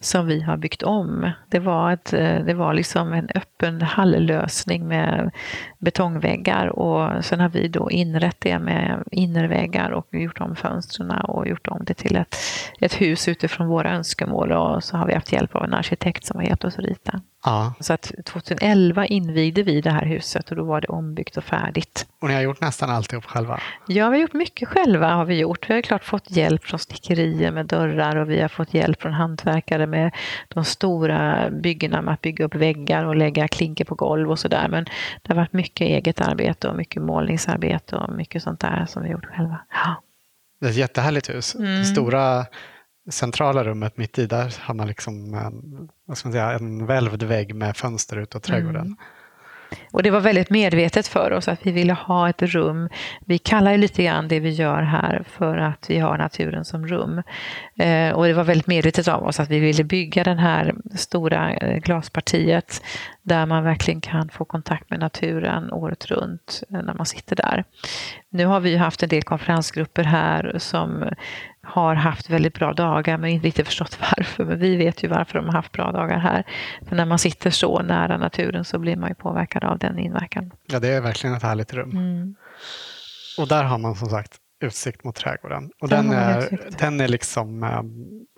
S2: som vi har byggt om. Det var, ett, eh, det var liksom en öppen halllösning med betongväggar och sen har vi då inrett det med innerväggar och gjort om fönstren och gjort om det till ett, ett hus utifrån våra önskemål och så har vi haft hjälp av en arkitekt som har hjälpt oss att rita.
S1: Ja.
S2: Så att 2011 invigde vi det här huset och då var det ombyggt och färdigt.
S1: Och ni har gjort nästan alltihop själva?
S2: Ja, vi har gjort mycket själva. har Vi gjort. Vi har klart fått hjälp från snickerier med dörrar och vi har fått hjälp från hantverkare med de stora byggena med att bygga upp väggar och lägga klinker på golv och sådär. Men det har varit mycket eget arbete och mycket målningsarbete och mycket sånt där som vi har gjort själva. Ja.
S1: Det är ett jättehärligt hus.
S2: Mm.
S1: Det stora centrala rummet mitt i, där har man liksom en, vad ska man säga, en välvd vägg med fönster utåt trädgården.
S2: Mm. Och det var väldigt medvetet för oss att vi ville ha ett rum. Vi kallar ju lite grann det vi gör här för att vi har naturen som rum. Eh, och det var väldigt medvetet av oss att vi ville bygga det här stora eh, glaspartiet där man verkligen kan få kontakt med naturen året runt eh, när man sitter där. Nu har vi haft en del konferensgrupper här som har haft väldigt bra dagar men inte riktigt förstått varför. Men vi vet ju varför de har haft bra dagar här. För när man sitter så nära naturen så blir man ju påverkad av den inverkan.
S1: Ja, det är verkligen ett härligt rum.
S2: Mm.
S1: Och där har man som sagt utsikt mot trädgården. Och den
S2: man
S1: är, den är liksom eh,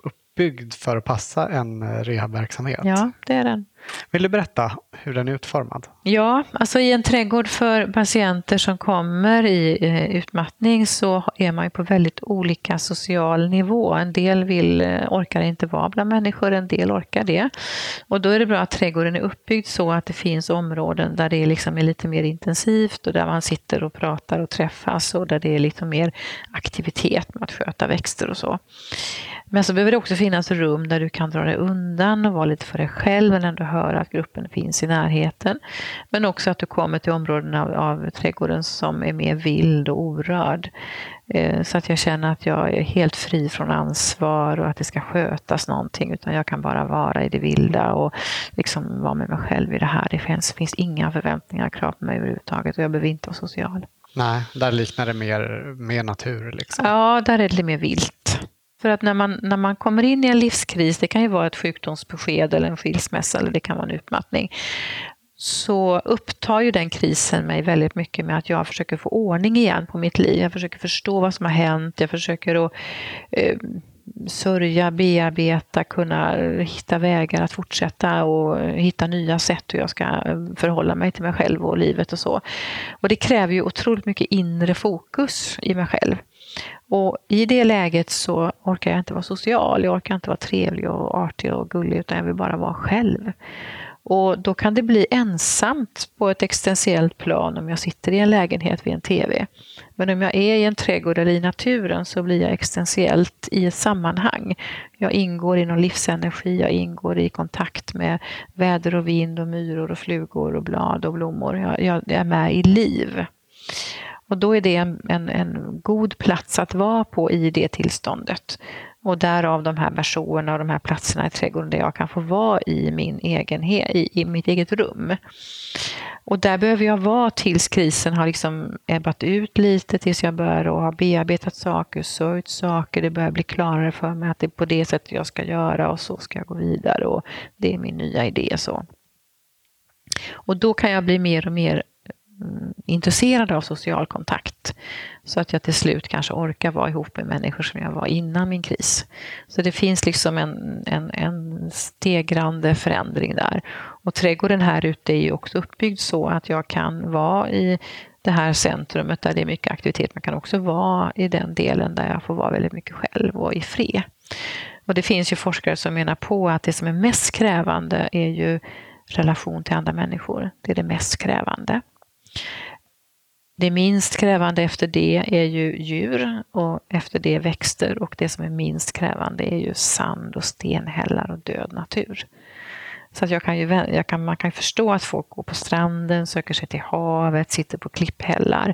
S1: uppbyggd för att passa en rehabverksamhet.
S2: Ja, det är den.
S1: Vill du berätta hur den är utformad?
S2: Ja, alltså i en trädgård för patienter som kommer i eh, utmattning så är man ju på väldigt olika social nivå. En del vill, eh, orkar inte vara bland människor, en del orkar det. Och då är det bra att trädgården är uppbyggd så att det finns områden där det liksom är lite mer intensivt och där man sitter och pratar och träffas och där det är lite mer aktivitet med att sköta växter och så. Men så behöver det också finnas rum där du kan dra dig undan och vara lite för dig själv men ändå höra att gruppen finns i närheten. Men också att du kommer till områden av, av trädgården som är mer vild och orörd. Eh, så att jag känner att jag är helt fri från ansvar och att det ska skötas någonting utan jag kan bara vara i det vilda och liksom vara med mig själv i det här. Det finns, finns inga förväntningar och krav på mig överhuvudtaget och jag behöver inte vara social.
S1: Nej, där liknar det mer, mer natur. Liksom.
S2: Ja, där är det lite mer vilt. För att när man, när man kommer in i en livskris, det kan ju vara ett sjukdomsbesked eller en skilsmässa eller det kan vara en utmattning, så upptar ju den krisen mig väldigt mycket med att jag försöker få ordning igen på mitt liv. Jag försöker förstå vad som har hänt, jag försöker att eh, sörja, bearbeta, kunna hitta vägar att fortsätta och hitta nya sätt hur jag ska förhålla mig till mig själv och livet och så. Och det kräver ju otroligt mycket inre fokus i mig själv. Och i det läget så orkar jag inte vara social, jag orkar inte vara trevlig och artig och gullig utan jag vill bara vara själv. Och då kan det bli ensamt på ett existentiellt plan om jag sitter i en lägenhet vid en TV. Men om jag är i en trädgård eller i naturen så blir jag existentiellt i ett sammanhang. Jag ingår i någon livsenergi, jag ingår i kontakt med väder och vind och myror och flugor och blad och blommor. Jag, jag är med i liv. Och då är det en, en, en, god plats att vara på i det tillståndet. Och därav de här versionerna och de här platserna i trädgården där jag kan få vara i, min egen, i, i mitt eget rum. Och där behöver jag vara tills krisen har liksom ebbat ut lite, tills jag börjar ha bearbetat saker, sörjt saker, det börjar bli klarare för mig att det är på det sättet jag ska göra och så ska jag gå vidare och det är min nya idé. så. Och då kan jag bli mer och mer Eh, intresserade av social kontakt. Så att jag till slut kanske orkar vara ihop med människor som jag var innan min kris. Så det finns liksom en, en, en stegrande förändring där. Och trädgården här ute är ju också uppbyggd så att jag kan vara i det här centrumet där det är mycket aktivitet. Man kan också vara i den delen där jag får vara väldigt mycket själv och i fred. Och det finns ju forskare som menar på att det som är mest krävande är ju relation till andra människor. Det är det mest krävande. Det minst krävande efter det är ju djur och efter det växter och det som är minst krävande är ju sand och stenhällar och död natur. Så att jag kan ju, jag kan, man kan förstå att folk går på stranden, söker sig till havet, sitter på klipphällar.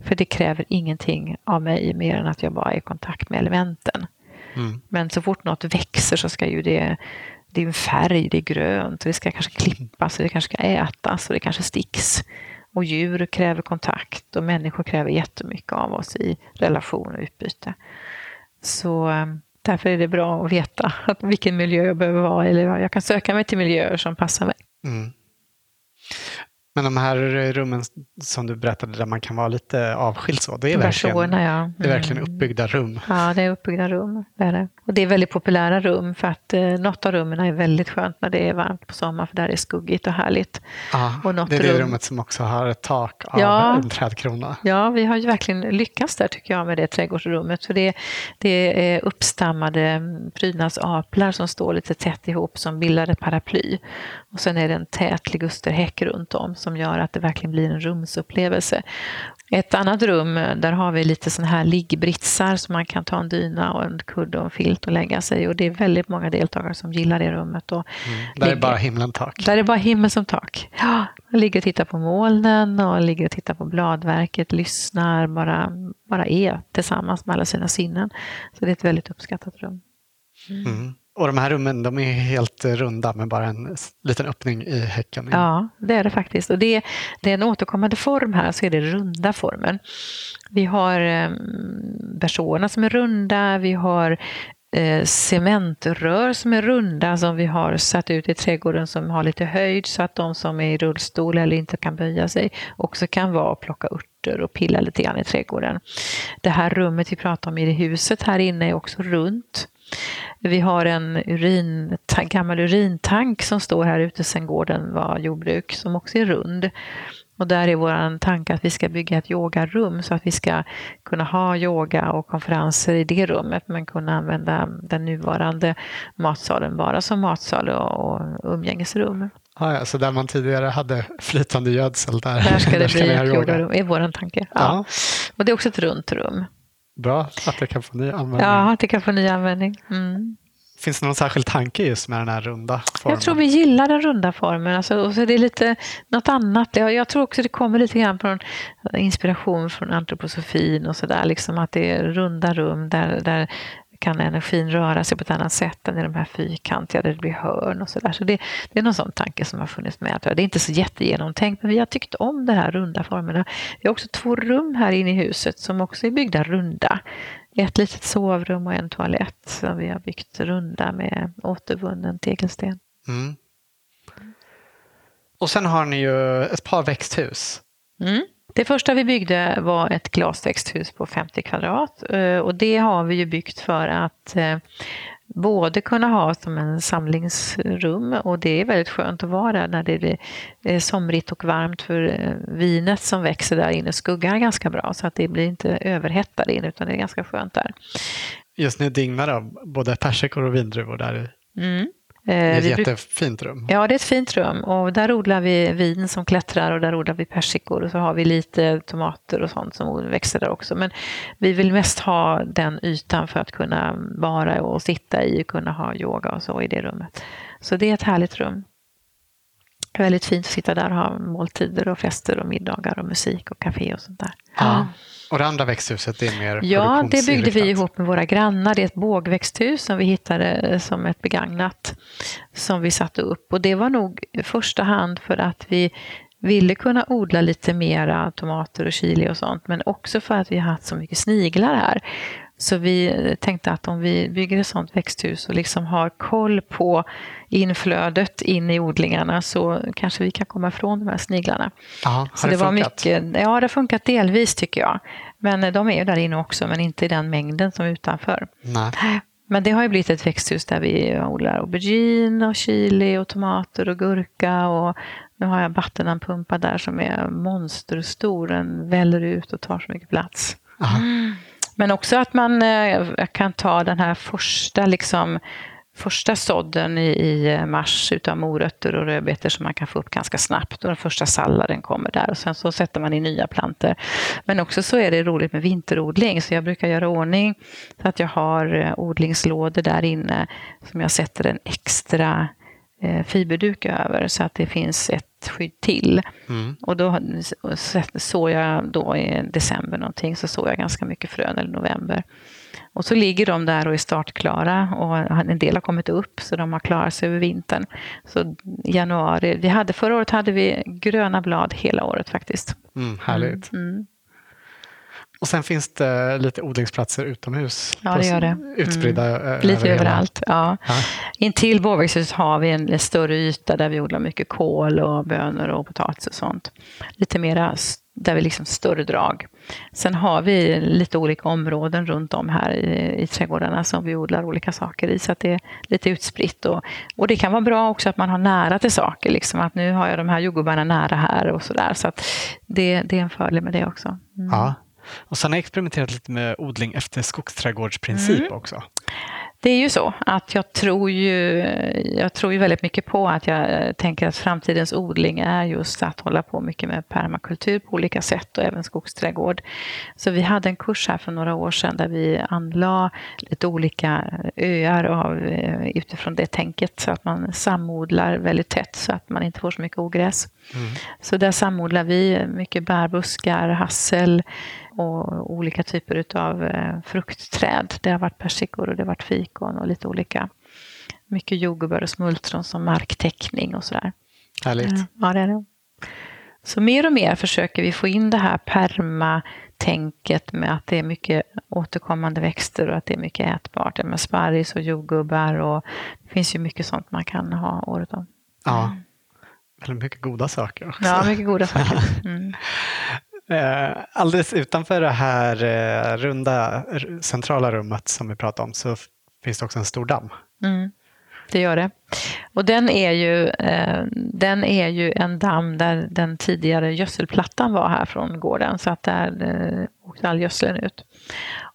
S2: För det kräver ingenting av mig mer än att jag bara är i kontakt med elementen. Mm. Men så fort något växer så ska ju det, det är en färg, det är grönt, det ska kanske klippas, det kanske ska ätas och det kanske sticks. Och djur kräver kontakt och människor kräver jättemycket av oss i relation och utbyte. Så eh, därför är det bra att veta att vilken miljö jag behöver vara i. Eller jag kan söka mig till miljöer som passar mig. Mm.
S1: Men de här rummen som du berättade där man kan vara lite avskild så, det är verkligen, ja. mm. det är verkligen mm. uppbyggda rum.
S2: Ja, det är uppbyggda rum. Det är det. Och det är väldigt populära rum för att eh, något av rummen är väldigt skönt när det är varmt på sommaren för där är det skuggigt och härligt.
S1: Ja, och det är det rummet som också har ett tak av ja, en trädkrona.
S2: Ja, vi har ju verkligen lyckats där tycker jag med det trädgårdsrummet. För det, det är uppstammade prydnadsaplar som står lite tätt ihop som bildar ett paraply. Och sen är det en tät ligusterhäck runt om som gör att det verkligen blir en rumsupplevelse. Ett annat rum, där har vi lite sådana här liggbritsar så man kan ta en dyna och en kudde och en filt och lägga sig. Och det är väldigt många deltagare som gillar det rummet. Och
S1: mm, där ligger, är bara himlen tak.
S2: Där är bara himmel som tak. Ja, ligger och tittar på molnen och ligger och tittar på bladverket, lyssnar, bara, bara är tillsammans med alla sina sinnen. Så det är ett väldigt uppskattat rum.
S1: Mm. Mm. Och de här rummen de är helt runda med bara en liten öppning i häcken.
S2: Ja, det är det faktiskt. Och det, det är en återkommande form här, så är det runda formen. Vi har eh, som är runda, vi har eh, cementrör som är runda som vi har satt ut i trädgården som har lite höjd så att de som är i rullstol eller inte kan böja sig också kan vara och plocka örter och pilla lite grann i trädgården. Det här rummet vi pratar om i det huset här inne är också runt. Vi har en urin, gammal urintank som står här ute sen gården var jordbruk som också är rund. Och där är vår tanke att vi ska bygga ett yogarum så att vi ska kunna ha yoga och konferenser i det rummet men kunna använda den nuvarande matsalen bara som matsal och, umgängesrum.
S1: Ah, ja, så där man tidigare hade flytande gödsel, där,
S2: där ska det där ska bli ett yogarum, är vår tanke. Ja. ja. Och det är också ett runt rum.
S1: Bra att det kan få ny användning.
S2: Ja, att det kan få ny användning. Mm.
S1: Finns det någon särskild tanke just med den här runda formen?
S2: Jag tror vi gillar den runda formen. Alltså, och så det är lite något annat. Jag, jag tror också det kommer lite grann från inspiration från antroposofin och sådär. Liksom att det är runda rum där, där kan energin röra sig på ett annat sätt än i de här fyrkantiga där det blir hörn och sådär. Så det, det är någon sån tanke som har funnits med. Det är inte så jättegenomtänkt men vi har tyckt om de här runda formerna. Vi har också två rum här inne i huset som också är byggda runda. Ett litet sovrum och en toalett som vi har byggt runda med återvunnen tegelsten. Mm.
S1: Och sen har ni ju ett par växthus.
S2: Mm. Det första vi byggde var ett glasväxthus på 50 kvadrat eh, och det har vi ju byggt för att eh, både kunna ha som en samlingsrum och det är väldigt skönt att vara där när det är somrigt och varmt för eh, vinet som växer där inne skuggar ganska bra så att det blir inte överhettat in utan det är ganska skönt där.
S1: Just nu dignar det av både persikor och vindruvor där
S2: mm.
S1: Det är ett vi jättefint rum.
S2: Ja, det är ett fint rum och där odlar vi vin som klättrar och där odlar vi persikor och så har vi lite tomater och sånt som växer där också. Men vi vill mest ha den ytan för att kunna vara och sitta i och kunna ha yoga och så i det rummet. Så det är ett härligt rum. Väldigt fint att sitta där och ha måltider och fester och middagar och musik och café och sånt där.
S1: Ja. Och det andra växthuset är mer
S2: Ja, det byggde vi ihop med våra grannar. Det är ett bågväxthus som vi hittade som ett begagnat som vi satte upp. Och det var nog i första hand för att vi ville kunna odla lite mera tomater och chili och sånt men också för att vi har haft så mycket sniglar här. Så vi tänkte att om vi bygger ett sånt växthus och liksom har koll på inflödet in i odlingarna så kanske vi kan komma ifrån de här sniglarna.
S1: Aha, har så det, det var funkat?
S2: Mycket, ja, det har funkat delvis tycker jag. Men de är ju där inne också, men inte i den mängden som utanför.
S1: Nej.
S2: Men det har ju blivit ett växthus där vi odlar aubergine och chili och tomater och gurka och nu har jag vattenampumpar där som är monsterstor. Den väller ut och tar så mycket plats. Mm. Men också att man eh, kan ta den här första liksom första sådden i, i eh, mars utav morötter och rödbetor som man kan få upp ganska snabbt och den första salladen kommer där och sen så sätter man i nya planter. Men också så är det roligt med vinterodling så jag brukar göra ordning så att jag har eh, odlingslådor där inne som jag sätter en extra eh, fiberduk över så att det finns ett skydd till. Mm. Och då såg jag då i december någonting så såg jag ganska mycket frön eller november. Och så ligger de där och är startklara och en del har kommit upp så de har klarat sig över vintern. Så januari, vi hade, förra året hade vi gröna blad hela året faktiskt.
S1: Mm, härligt. Mm, mm. Och sen finns det lite odlingsplatser utomhus.
S2: Ja, det gör det.
S1: Utspridda
S2: mm. Lite över överallt. Ja. Ja. Intill Bågväxthuset har vi en större yta där vi odlar mycket kål och bönor och potatis och sånt. Lite mera där vi liksom större drag. Sen har vi lite olika områden runt om här i, i trädgårdarna som vi odlar olika saker i så att det är lite utspritt. Och, och det kan vara bra också att man har nära till saker, liksom att nu har jag de här jordgubbarna nära här och sådär. Så att det, det är en fördel med det också.
S1: Mm. Ja. Och sen har jag experimenterat lite med odling efter skogsträdgårdsprincip mm. också.
S2: Det är ju så att jag tror ju, jag tror ju väldigt mycket på att jag tänker att framtidens odling är just att hålla på mycket med permakultur på olika sätt och även skogsträdgård. Så vi hade en kurs här för några år sedan där vi anlade lite olika öar av, eh, utifrån det tänket så att man samodlar väldigt tätt så att man inte får så mycket ogräs. Mm. Så där samodlar vi mycket bärbuskar, hassel, och olika typer av eh, fruktträd. Det har varit persikor och det har varit fikon och lite olika. Mycket jordgubbar och smultron som marktäckning och sådär.
S1: Härligt.
S2: Ja, det är det. Så mer och mer försöker vi få in det här perma-tänket med att det är mycket återkommande växter och att det är mycket ätbart. Med sparris och jordgubbar och det finns ju mycket sånt man kan ha året om.
S1: Ja, väldigt mycket goda saker också.
S2: Ja, mycket goda saker. Mm.
S1: Eh, alldeles utanför det här eh, runda centrala rummet som vi pratade om så finns det också en stor damm.
S2: Mm, det gör det. Och den är, ju, eh, den är ju en damm där den tidigare gödselplattan var här från gården. Så att där eh, åkte all gödseln ut.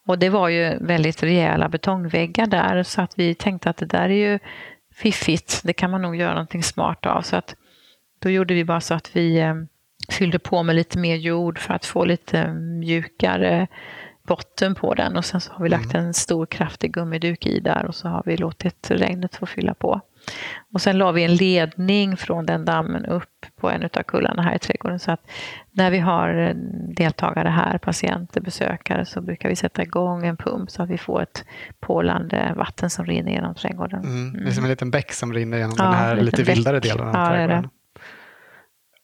S2: Och det var ju väldigt rejäla betongväggar där så att vi tänkte att det där är ju fiffigt. Det kan man nog göra någonting smart av. Så att då gjorde vi bara så att vi eh, fyllde på med lite mer jord för att få lite mjukare botten på den och sen så har vi lagt mm. en stor kraftig gummiduk i där och så har vi låtit regnet få fylla på. Och sen la vi en ledning från den dammen upp på en av kullarna här i trädgården så att när vi har deltagare här, patienter, besökare, så brukar vi sätta igång en pump så att vi får ett pålande vatten som rinner genom trädgården.
S1: Mm. Det är som en liten bäck som rinner genom ja, den här lite vildare delen av ja, trädgården.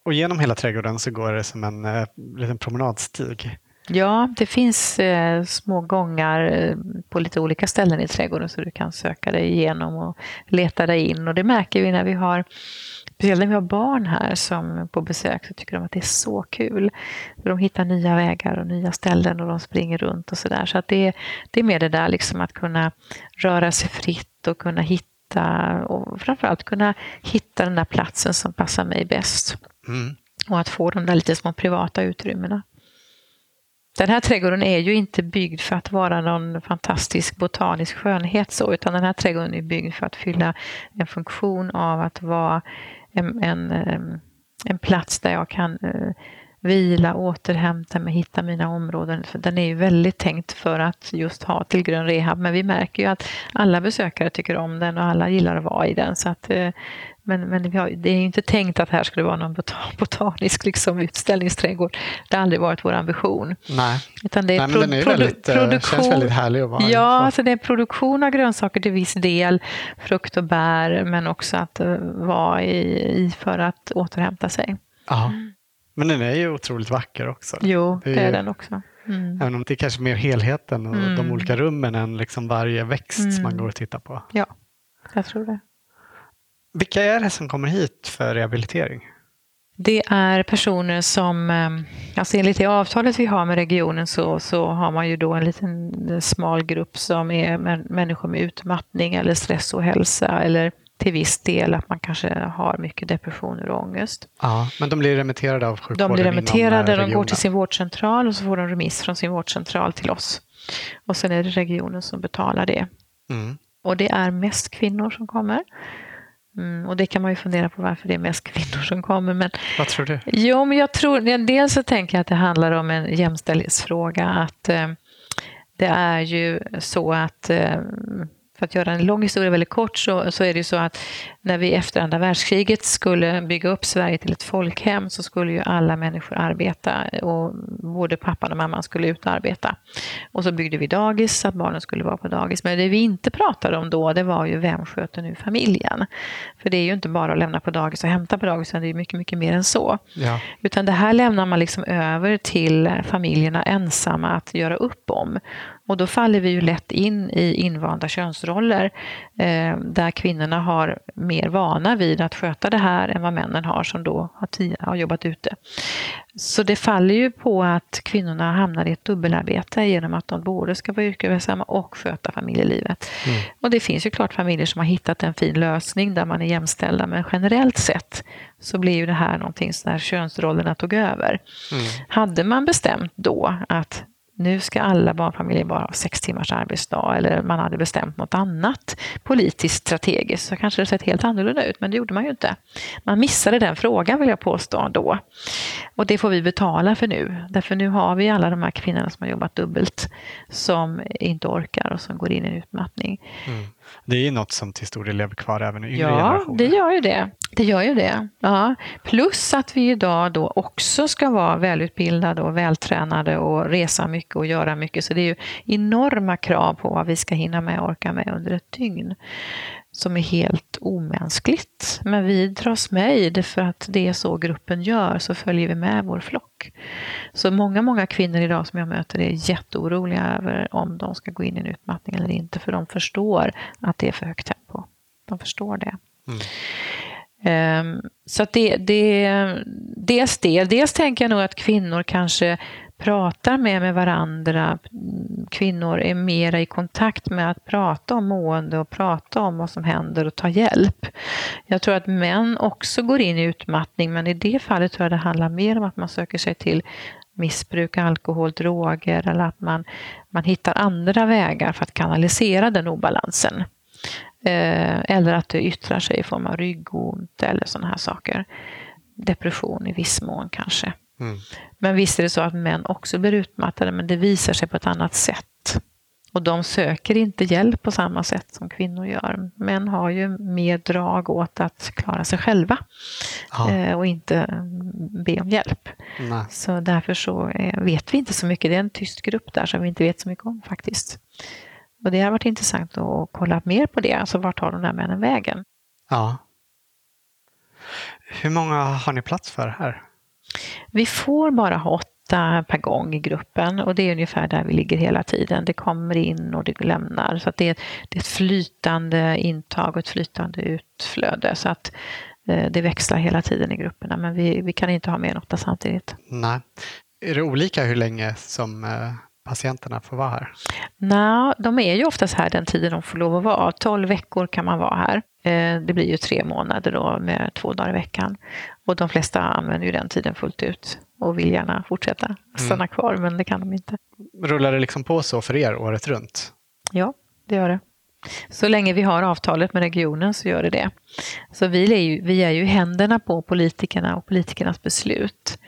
S1: Och genom hela trädgården så går det som en eh, liten promenadstig.
S2: Ja, det finns eh, små gångar eh, på lite olika ställen i trädgården så du kan söka dig igenom och leta dig in. Och det märker vi när vi har Speciellt när vi har barn här som på besök så tycker de att det är så kul. De hittar nya vägar och nya ställen och de springer runt och sådär. Så att det, det är mer det där liksom att kunna röra sig fritt och kunna hitta och framförallt kunna hitta den där platsen som passar mig bäst. Mm. Och att få de där lite små privata utrymmena. Den här trädgården är ju inte byggd för att vara någon fantastisk botanisk skönhet så, utan den här trädgården är byggd för att fylla en funktion av att vara en, en, en plats där jag kan eh, vila, återhämta mig, hitta mina områden. För den är ju väldigt tänkt för att just ha till grön rehab. Men vi märker ju att alla besökare tycker om den och alla gillar att vara i den. Så att, eh, men, men har, det är inte tänkt att här skulle vara någon botanisk liksom, utställningsträdgård. Det har aldrig varit vår ambition.
S1: Nej,
S2: Utan det är,
S1: Nej men den är väldigt, eh, produktion, känns väldigt härlig att vara
S2: Ja, alltså det är produktion av grönsaker till viss del, frukt och bär, men också att uh, vara i, i för att återhämta sig.
S1: Ja. Men den är ju otroligt vacker också.
S2: Jo, det är, det är den också.
S1: Mm. Även om det är kanske mer helheten och mm. de olika rummen än liksom varje växt mm. man går och tittar på.
S2: Ja, jag tror det.
S1: Vilka är det som kommer hit för rehabilitering?
S2: Det är personer som, eh, alltså enligt det avtalet vi har med regionen så, så har man ju då en liten smal grupp som är människor med utmattning eller stress och hälsa eller till viss del att man kanske har mycket depressioner och ångest.
S1: Ja, men de blir remitterade av sjukvården
S2: De blir remitterade, de går till sin vårdcentral och så får de remiss från sin vårdcentral till oss. Och sen är det regionen som betalar det. Mm. Och det är mest kvinnor som kommer. Mm, och det kan man ju fundera på varför det är mest kvinnor som kommer. Men,
S1: Vad tror du?
S2: Jo, men jag tror, dels så tänker jag att det handlar om en jämställdhetsfråga. Att eh, det är ju så att eh, för att göra en lång historia väldigt kort så, så är det ju så att när vi efter andra världskriget skulle bygga upp Sverige till ett folkhem så skulle ju alla människor arbeta och både pappan och mamman skulle ut och arbeta. Och så byggde vi dagis så att barnen skulle vara på dagis. Men det vi inte pratade om då det var ju vem sköter nu familjen? För det är ju inte bara att lämna på dagis och hämta på dagis utan det är mycket, mycket mer än så. Ja. Utan det här lämnar man liksom över till familjerna ensamma att göra upp om. Och då faller vi ju lätt in i invanda könsroller eh, där kvinnorna har mer vana vid att sköta det här än vad männen har som då har, har jobbat ute. Så det faller ju på att kvinnorna hamnar i ett dubbelarbete genom att de både ska vara yrkesverksamma och sköta familjelivet. Mm. Och det finns ju klart familjer som har hittat en fin lösning där man är jämställda men generellt sett så blir ju det här någonting där könsrollerna tog över. Mm. Hade man bestämt då att nu ska alla barnfamiljer bara ha sex timmars arbetsdag eller man hade bestämt något annat politiskt strategiskt så kanske det sett helt annorlunda ut men det gjorde man ju inte. Man missade den frågan vill jag påstå då. Och det får vi betala för nu. Därför nu har vi alla de här kvinnorna som har jobbat dubbelt som inte orkar och som går in i en utmattning. Mm.
S1: Det är något som till stor del lever kvar även i yngre
S2: ja,
S1: generationer.
S2: Ja, det gör ju det. Det gör ju det. Ja. Plus att vi idag då också ska vara välutbildade och vältränade och resa mycket och göra mycket. Så det är ju enorma krav på vad vi ska hinna med och orka med under ett dygn som är helt omänskligt. Men vi dras med i det för att det är så gruppen gör, så följer vi med vår flock. Så många, många kvinnor idag som jag möter är jätteoroliga över om de ska gå in i en utmattning eller inte, för de förstår att det är för högt tempo. De förstår det. Mm. Um, så att det, det, dels det. Dels tänker jag nog att kvinnor kanske pratar mer med varandra. Kvinnor är mera i kontakt med att prata om mående och prata om vad som händer och ta hjälp. Jag tror att män också går in i utmattning men i det fallet tror jag det handlar mer om att man söker sig till missbruk, alkohol, droger eller att man, man hittar andra vägar för att kanalisera den obalansen. Eh, eller att det yttrar sig i form av ryggont eller sådana här saker. Depression i viss mån kanske. Mm. Men visst är det så att män också blir utmattade, men det visar sig på ett annat sätt. Och de söker inte hjälp på samma sätt som kvinnor gör. Män har ju mer drag åt att klara sig själva ja. Eh, och inte be om hjälp. Nej. Så därför så vet vi inte så mycket. Det är en tyst grupp där som vi inte vet så mycket om faktiskt. Och det har varit intressant att kolla mer på det. Alltså vart tar de där männen vägen?
S1: Ja. Hur många har ni plats för här?
S2: Vi får bara ha åtta per gång i gruppen och det är ungefär där vi ligger hela tiden. Det kommer in och det lämnar. Så det är, det är ett flytande intag och ett flytande utflöde. Så att eh, det växlar hela tiden i grupperna men vi, vi kan inte ha mer än åtta samtidigt.
S1: Nej. Är det olika hur länge som eh, patienterna får vara här?
S2: Nej, de är ju oftast här den tiden de får lov att vara. 12 veckor kan man vara här. Eh, det blir ju tre månader då med två dagar i veckan. Och de flesta använder ju den tiden fullt ut och vill gärna fortsätta mm. stanna mm. kvar, men det kan de inte.
S1: Rullar det liksom på så för er året runt?
S2: Ja, det gör det. Så länge vi har avtalet med regionen så gör det det. Så vi är ju, vi är ju händerna på politikerna och politikernas beslut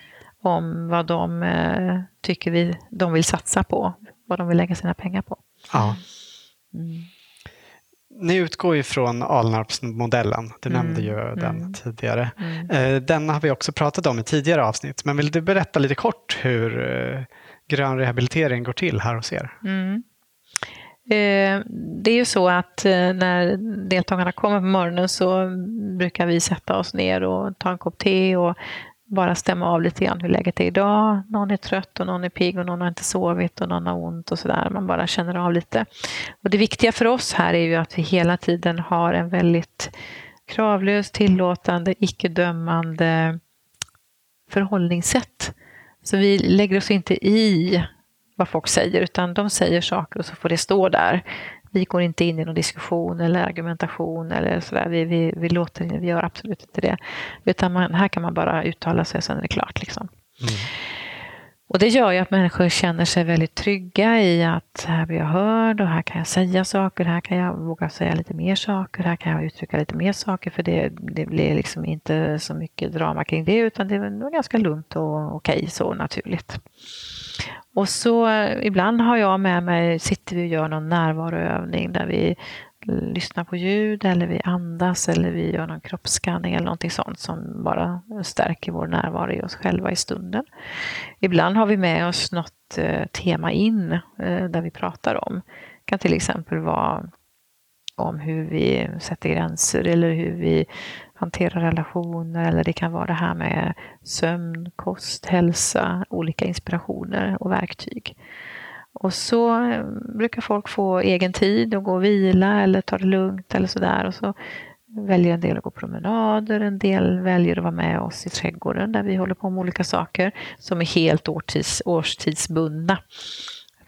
S2: om vad de eh, tycker vi, de vill satsa på, vad de vill lägga sina pengar på.
S1: Ja. Mm. Ni utgår ju från Alnarpsmodellen. Du mm. nämnde ju den mm. tidigare. Mm. Eh, den har vi också pratat om i tidigare avsnitt. Men vill du berätta lite kort hur eh, grön rehabilitering går till här hos er?
S2: Mm. Eh, det är ju så att när deltagarna kommer på morgonen så brukar vi sätta oss ner och ta en kopp te och bara stämma av lite grann hur läget är idag. Någon är trött och någon är pigg och någon har inte sovit och någon har ont och sådär. Man bara känner av lite. Och det viktiga för oss här är ju att vi hela tiden har en väldigt kravlös, tillåtande, icke-dömande förhållningssätt. Så vi lägger oss inte i vad folk säger utan de säger saker och så får det stå där. Vi går inte in i någon diskussion eller argumentation eller sådär. Vi, vi, vi, låter, vi gör absolut inte det. Utan man, här kan man bara uttala sig, sen är det klart. Liksom. Mm. Och det gör ju att människor känner sig väldigt trygga i att här blir jag hörd och här kan jag säga saker, här kan jag våga säga lite mer saker, här kan jag uttrycka lite mer saker för det, det blir liksom inte så mycket drama kring det utan det är ganska lugnt och okej så naturligt. Och så eh, ibland har jag med mig, sitter vi och gör någon närvaroövning där vi lyssnar på ljud eller vi andas eller vi gör någon kroppsskanning eller någonting sånt som bara stärker vår närvaro i oss själva i stunden. Ibland har vi med oss något eh, tema in eh, där vi pratar om. Det kan till exempel vara om hur vi sätter gränser eller hur vi hantera relationer eller det kan vara det här med sömn, kost, hälsa, olika inspirationer och verktyg. Och så eh, brukar folk få egen tid och gå och vila eller ta det lugnt eller sådär. Och så väljer en del att gå promenader, en del väljer att vara med oss i trädgården där vi håller på med olika saker som är helt årstids, årstidsbundna.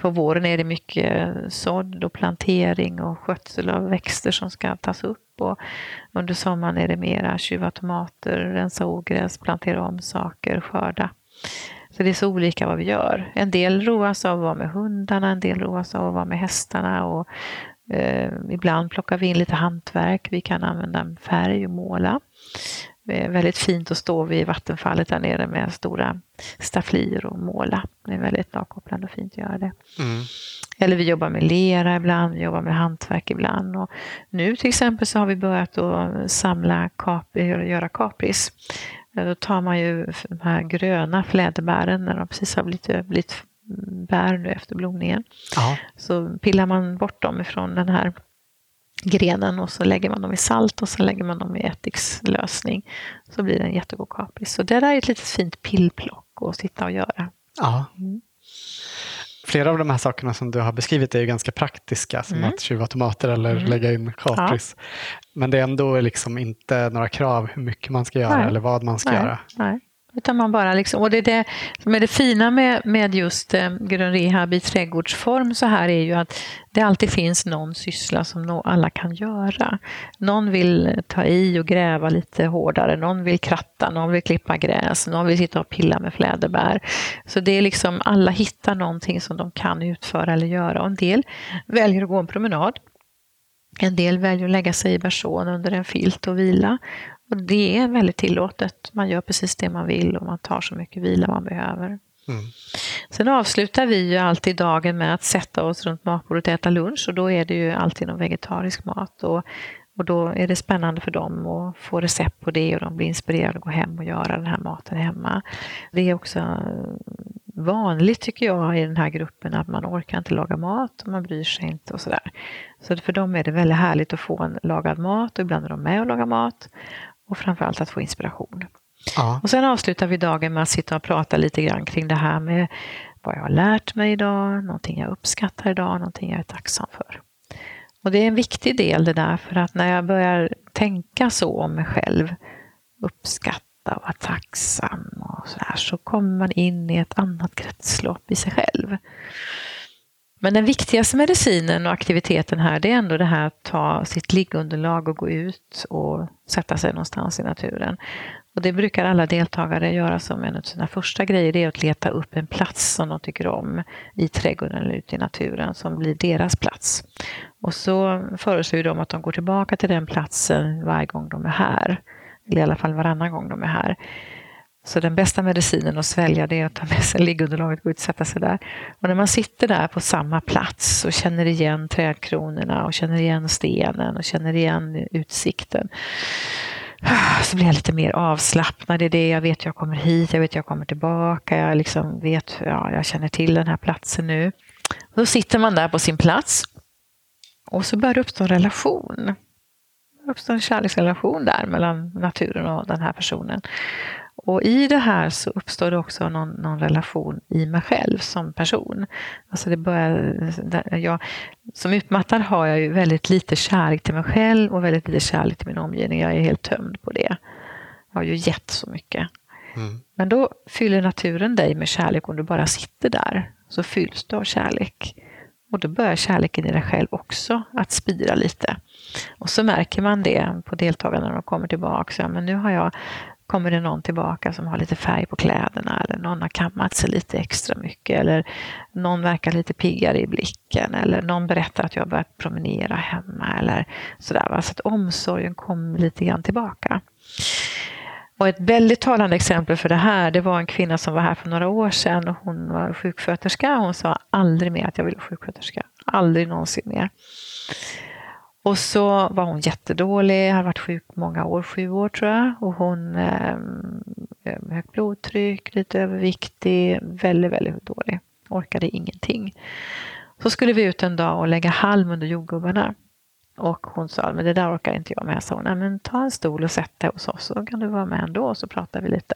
S2: På våren är det mycket sådd och plantering och skötsel av växter som ska tas upp. Och under sommaren är det mera tjuva tomater, rensa ogräs, plantera om saker, skörda. Så det är så olika vad vi gör. En del roas av att vara med hundarna, en del roas av att vara med hästarna och eh, ibland plockar vi in lite hantverk. Vi kan använda färg och måla. Väldigt fint att stå vid vattenfallet där nere med stora stafflier och måla. Det är väldigt avkopplande och fint att göra det. Mm. Eller vi jobbar med lera ibland, vi jobbar med hantverk ibland. Och nu till exempel så har vi börjat att samla kap, göra kapris. Då tar man ju de här gröna fläderbären när de precis har blivit, blivit bär nu efter blomningen. Aha. Så pillar man bort dem ifrån den här grenen och så lägger man dem i salt och så lägger man dem i ättikslösning. Så blir det en jättegod kapris. Så det där är ett litet fint pillplock att sitta och göra.
S1: Ja. Mm. Flera av de här sakerna som du har beskrivit är ju ganska praktiska, som mm. att tjuva tomater eller mm. lägga in kapris. Ja. Men det är ändå liksom inte några krav hur mycket man ska göra Nej. eller vad man ska
S2: Nej.
S1: göra.
S2: Nej. Utan man bara liksom, och det, det som är det fina med, med just eh, grön rehab i trädgårdsform så här är ju att det alltid finns någon syssla som alla kan göra. Någon vill eh, ta i och gräva lite hårdare, någon vill kratta, någon vill klippa gräs, någon vill sitta och pilla med fläderbär. Så det är liksom, alla hittar någonting som de kan utföra eller göra. Och en del väljer att gå en promenad. En del väljer att lägga sig i bersån under en filt och vila. Och det är väldigt tillåtet. Man gör precis det man vill och man tar så mycket vila man behöver. Mm. Sen avslutar vi ju alltid dagen med att sätta oss runt matbordet och äta lunch och då är det ju alltid någon vegetarisk mat. Och, och då är det spännande för dem att få recept på det och de blir inspirerade att gå hem och göra den här maten hemma. Det är också vanligt tycker jag i den här gruppen att man orkar inte laga mat och man bryr sig inte och sådär. Så för dem är det väldigt härligt att få en lagad mat och ibland är de med och lagar mat och framförallt att få inspiration. Ja. Och sen avslutar vi dagen med att sitta och prata lite grann kring det här med vad jag har lärt mig idag, någonting jag uppskattar idag, någonting jag är tacksam för. Och det är en viktig del det där, för att när jag börjar tänka så om mig själv, uppskatta och vara tacksam och så här, så kommer man in i ett annat kretslopp i sig själv. Men den viktigaste medicinen och aktiviteten här det är ändå det här att ta sitt liggunderlag och gå ut och sätta sig någonstans i naturen. Och det brukar alla deltagare göra som en av sina första grejer, det är att leta upp en plats som de tycker om i trädgården eller ute i naturen som blir deras plats. Och så föreslår de att de går tillbaka till den platsen varje gång de är här. Eller i alla fall varannan gång de är här. Så den bästa medicinen att svälja det är att ta med sig liggunderlaget och gå ut och sätta sig där. Och när man sitter där på samma plats och känner igen trädkronorna och känner igen stenen och känner igen utsikten så blir jag lite mer avslappnad i det. Jag vet jag kommer hit, jag vet jag kommer tillbaka. Jag liksom vet, ja, jag känner till den här platsen nu. Och då sitter man där på sin plats och så börjar det uppstå en relation. Det uppstår en kärleksrelation där mellan naturen och den här personen. Och i det här så uppstår det också någon, någon relation i mig själv som person. Alltså det börjar, jag, som utmattad har jag ju väldigt lite kärlek till mig själv och väldigt lite kärlek till min omgivning. Jag är helt tömd på det. Jag har ju gett så mycket. Mm. Men då fyller naturen dig med kärlek om du bara sitter där. Så fylls du av kärlek. Och då börjar kärleken i dig själv också att spira lite. Och så märker man det på deltagarna när de kommer tillbaka. Så, men nu har jag kommer det någon tillbaka som har lite färg på kläderna eller någon har kammat sig lite extra mycket eller någon verkar lite piggare i blicken eller någon berättar att jag börjat promenera hemma eller sådär. Så att omsorgen kom lite grann tillbaka. Och ett väldigt talande exempel för det här, det var en kvinna som var här för några år sedan och hon var sjuksköterska. Hon sa aldrig mer att jag vill vara sjuksköterska. Aldrig någonsin mer. Och så var hon jättedålig, hade varit sjuk många år, sju år tror jag. Och hon eh, högt blodtryck, lite överviktig, väldigt, väldigt dålig. Orkade ingenting. Så skulle vi ut en dag och lägga halm under jordgubbarna. Och hon sa, men det där orkar inte jag med. Så hon, men ta en stol och sätt dig hos oss så kan du vara med ändå och så pratar vi lite.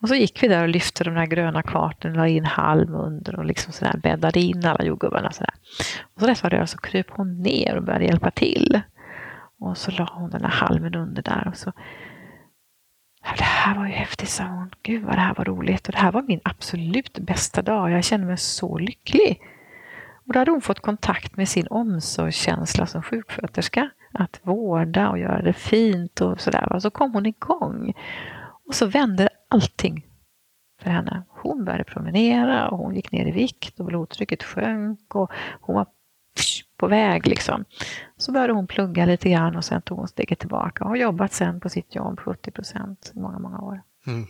S2: Och så gick vi där och lyfte de där gröna kvarten, la in halm under och liksom sådär, bäddade in alla jordgubbarna. Sådär. Och så rätt vad det så kröp hon ner och började hjälpa till. Och så la hon den där halmen under där. Och så, det här var ju häftigt, sa hon. Gud vad det här var roligt. Och det här var min absolut bästa dag. Jag kände mig så lycklig. Och då hade hon fått kontakt med sin omsorgskänsla som sjuksköterska. Att vårda och göra det fint och sådär. Och så kom hon igång. Och så vände allting för henne. Hon började promenera och hon gick ner i vikt och blodtrycket sjönk och hon var på väg liksom. Så började hon plugga lite grann och sen tog hon steget tillbaka och har jobbat sen på sitt jobb 70 procent i många, många år. Mm.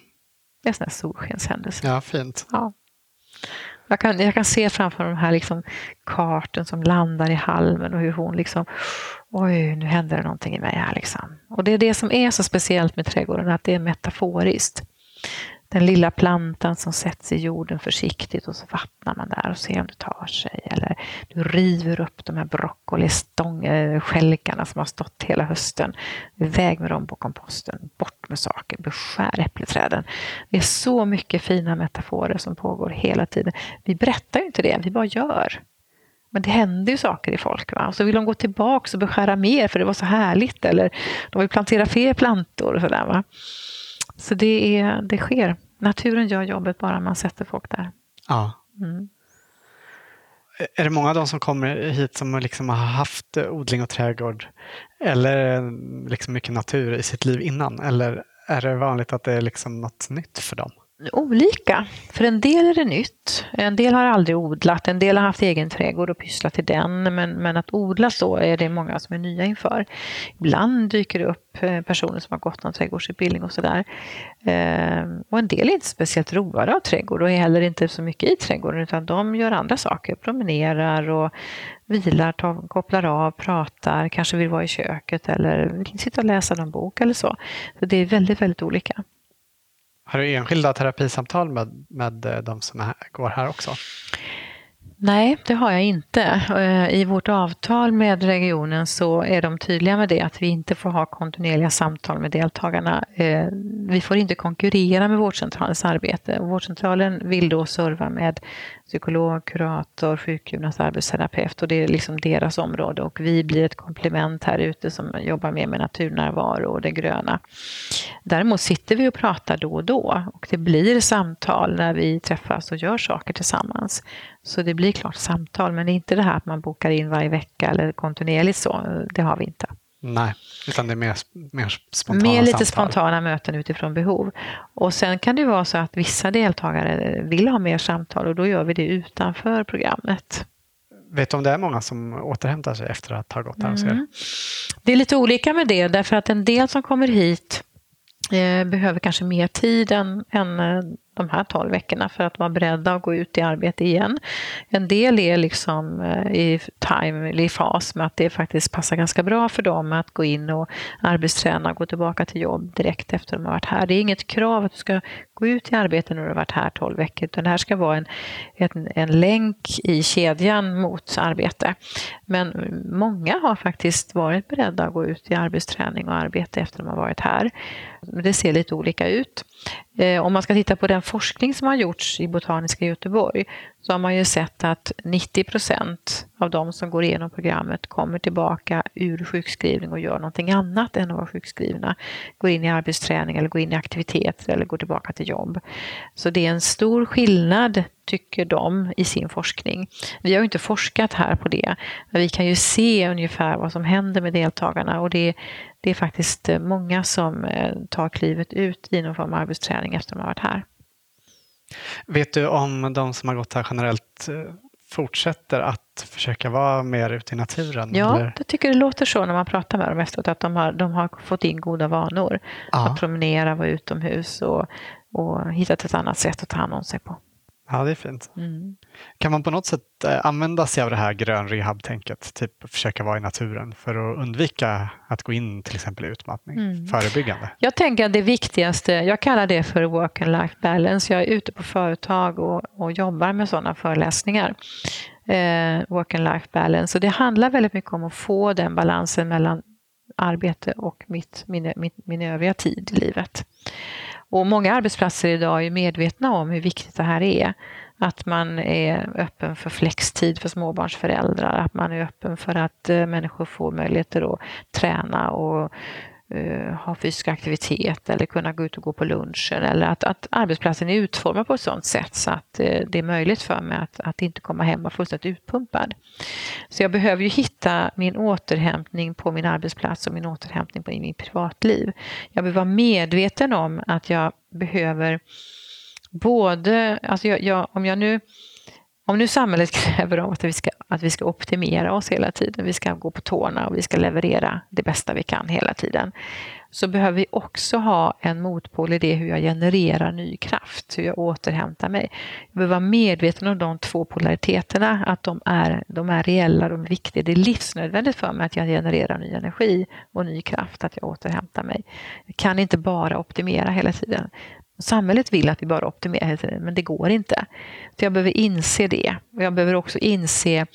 S2: Det är en sån här solskenshändelse.
S1: Ja, fint.
S2: Ja. Jag kan, jag kan se framför de här liksom karten som landar i halmen och hur hon liksom, oj, nu händer det någonting i mig här liksom. Och det är det som är så speciellt med trädgården, att det är metaforiskt den lilla plantan som sätts i jorden försiktigt och så vattnar man där och ser om det tar sig. Eller du river upp de här broccoliskälkarna som har stått hela hösten. Iväg med dem på komposten, bort med saker, beskär äppelträden. Det är så mycket fina metaforer som pågår hela tiden. Vi berättar ju inte det, vi bara gör. Men det händer ju saker i folk. Va? Och så vill de gå tillbaka och beskära mer för det var så härligt. Eller de vill plantera fler plantor och sådär. Så det, är, det sker. Naturen gör jobbet bara man sätter folk där.
S1: Ja. Mm. Är det många av de som kommer hit som liksom har haft odling och trädgård eller liksom mycket natur i sitt liv innan? Eller är det vanligt att det är liksom något nytt för dem?
S2: Olika. För en del är det nytt. En del har aldrig odlat, en del har haft egen trädgård och pysslat i den. Men, men att odla så är det många som är nya inför. Ibland dyker det upp eh, personer som har gått någon trädgårdsutbildning och sådär. Eh, och en del är inte speciellt roade av trädgård och är heller inte så mycket i trädgården utan de gör andra saker, promenerar och vilar, tar, kopplar av, pratar, kanske vill vara i köket eller sitta och läsa någon bok eller så. Så det är väldigt, väldigt olika.
S1: Har du enskilda terapisamtal med, med eh, de som här, går här också?
S2: Nej, det har jag inte. Eh, I vårt avtal med regionen så är de tydliga med det att vi inte får ha kontinuerliga samtal med deltagarna. Eh, vi får inte konkurrera med vårdcentralens arbete. Vårdcentralen vill då serva med psykolog, kurator, sjukgymnast, arbetsterapeut och det är liksom deras område och vi blir ett komplement här ute som jobbar mer med naturnärvaro och det gröna. Däremot sitter vi och pratar då och då och det blir samtal när vi träffas och gör saker tillsammans. Så det blir klart samtal, men det är inte det här att man bokar in varje vecka eller kontinuerligt så. Det har vi inte.
S1: Nej, utan det är mer, mer spontana
S2: Mer lite
S1: samtal.
S2: spontana möten utifrån behov. Och sen kan det vara så att vissa deltagare vill ha mer samtal och då gör vi det utanför programmet.
S1: Vet du om det är många som återhämtar sig efter att ha gått här mm.
S2: Det är lite olika med det, därför att en del som kommer hit eh, behöver kanske mer tid än, än eh, de här 12 veckorna för att vara beredda att gå ut i arbete igen. En del är liksom eh, i time, i fas med att det faktiskt passar ganska bra för dem att gå in och arbetsträna och gå tillbaka till jobb direkt efter de har varit här. Det är inget krav att du ska gå ut i arbete när du har varit här 12 veckor utan det här ska vara en, en, en länk i kedjan mot arbete. Men många har faktiskt varit beredda att gå ut i arbetsträning och arbete efter de har varit här. Det ser lite olika ut. Eh, om man ska titta på den forskning som har gjorts i Botaniska Göteborg så har man ju sett att 90 procent av de som går igenom programmet kommer tillbaka ur sjukskrivning och gör någonting annat än att vara sjukskrivna. Går in i arbetsträning eller går in i aktiviteter eller går tillbaka till jobb. Så det är en stor skillnad, tycker de, i sin forskning. Vi har ju inte forskat här på det, men vi kan ju se ungefär vad som händer med deltagarna och det, det är faktiskt många som eh, tar klivet ut i någon form av arbetsträning efter att de har varit här.
S1: Vet du om de som har gått här generellt eh, fortsätter att försöka vara mer ute i naturen?
S2: Ja, eller? jag tycker det låter så när man pratar med dem efteråt, att de har, de har fått in goda vanor. Ja. Att promenera, vara utomhus och, och hittat ett annat sätt att ta hand om sig på.
S1: Ja, det är fint. Mm. Kan man på något sätt eh, använda sig av det här grön rehab-tänket? Typ försöka vara i naturen för att undvika att gå in till exempel i utmattning? Mm. Förebyggande?
S2: Jag tänker att det viktigaste, jag kallar det för work and life balance. Jag är ute på företag och, och jobbar med sådana föreläsningar. Eh, work and life balance. Och det handlar väldigt mycket om att få den balansen mellan arbete och mitt, min, min, min övriga tid i livet. Och många arbetsplatser idag är medvetna om hur viktigt det här är. Att man är öppen för flextid för småbarnsföräldrar, att man är öppen för att eh, människor får möjligheter att träna och uh, ha fysisk aktivitet eller kunna gå ut och gå på lunchen eller att, att arbetsplatsen är utformad på ett sådant sätt så att uh, det är möjligt för mig att, att inte komma hem fullständigt utpumpad. Så jag behöver ju hitta min återhämtning på min arbetsplats och min återhämtning på, i mitt privatliv. Jag behöver vara medveten om att jag behöver både, alltså jag, jag, om jag nu om nu samhället kräver att vi, ska, att vi ska optimera oss hela tiden, vi ska gå på tårna och vi ska leverera det bästa vi kan hela tiden, så behöver vi också ha en motpol i det hur jag genererar ny kraft, hur jag återhämtar mig. Jag behöver vara medveten om de två polariteterna, att de är, de är reella, de är viktiga. Det är livsnödvändigt för mig att jag genererar ny energi och ny kraft, att jag återhämtar mig. Jag kan inte bara optimera hela tiden. Samhället vill att vi bara optimerar, men det går inte. Så jag behöver inse det. Och jag behöver också inse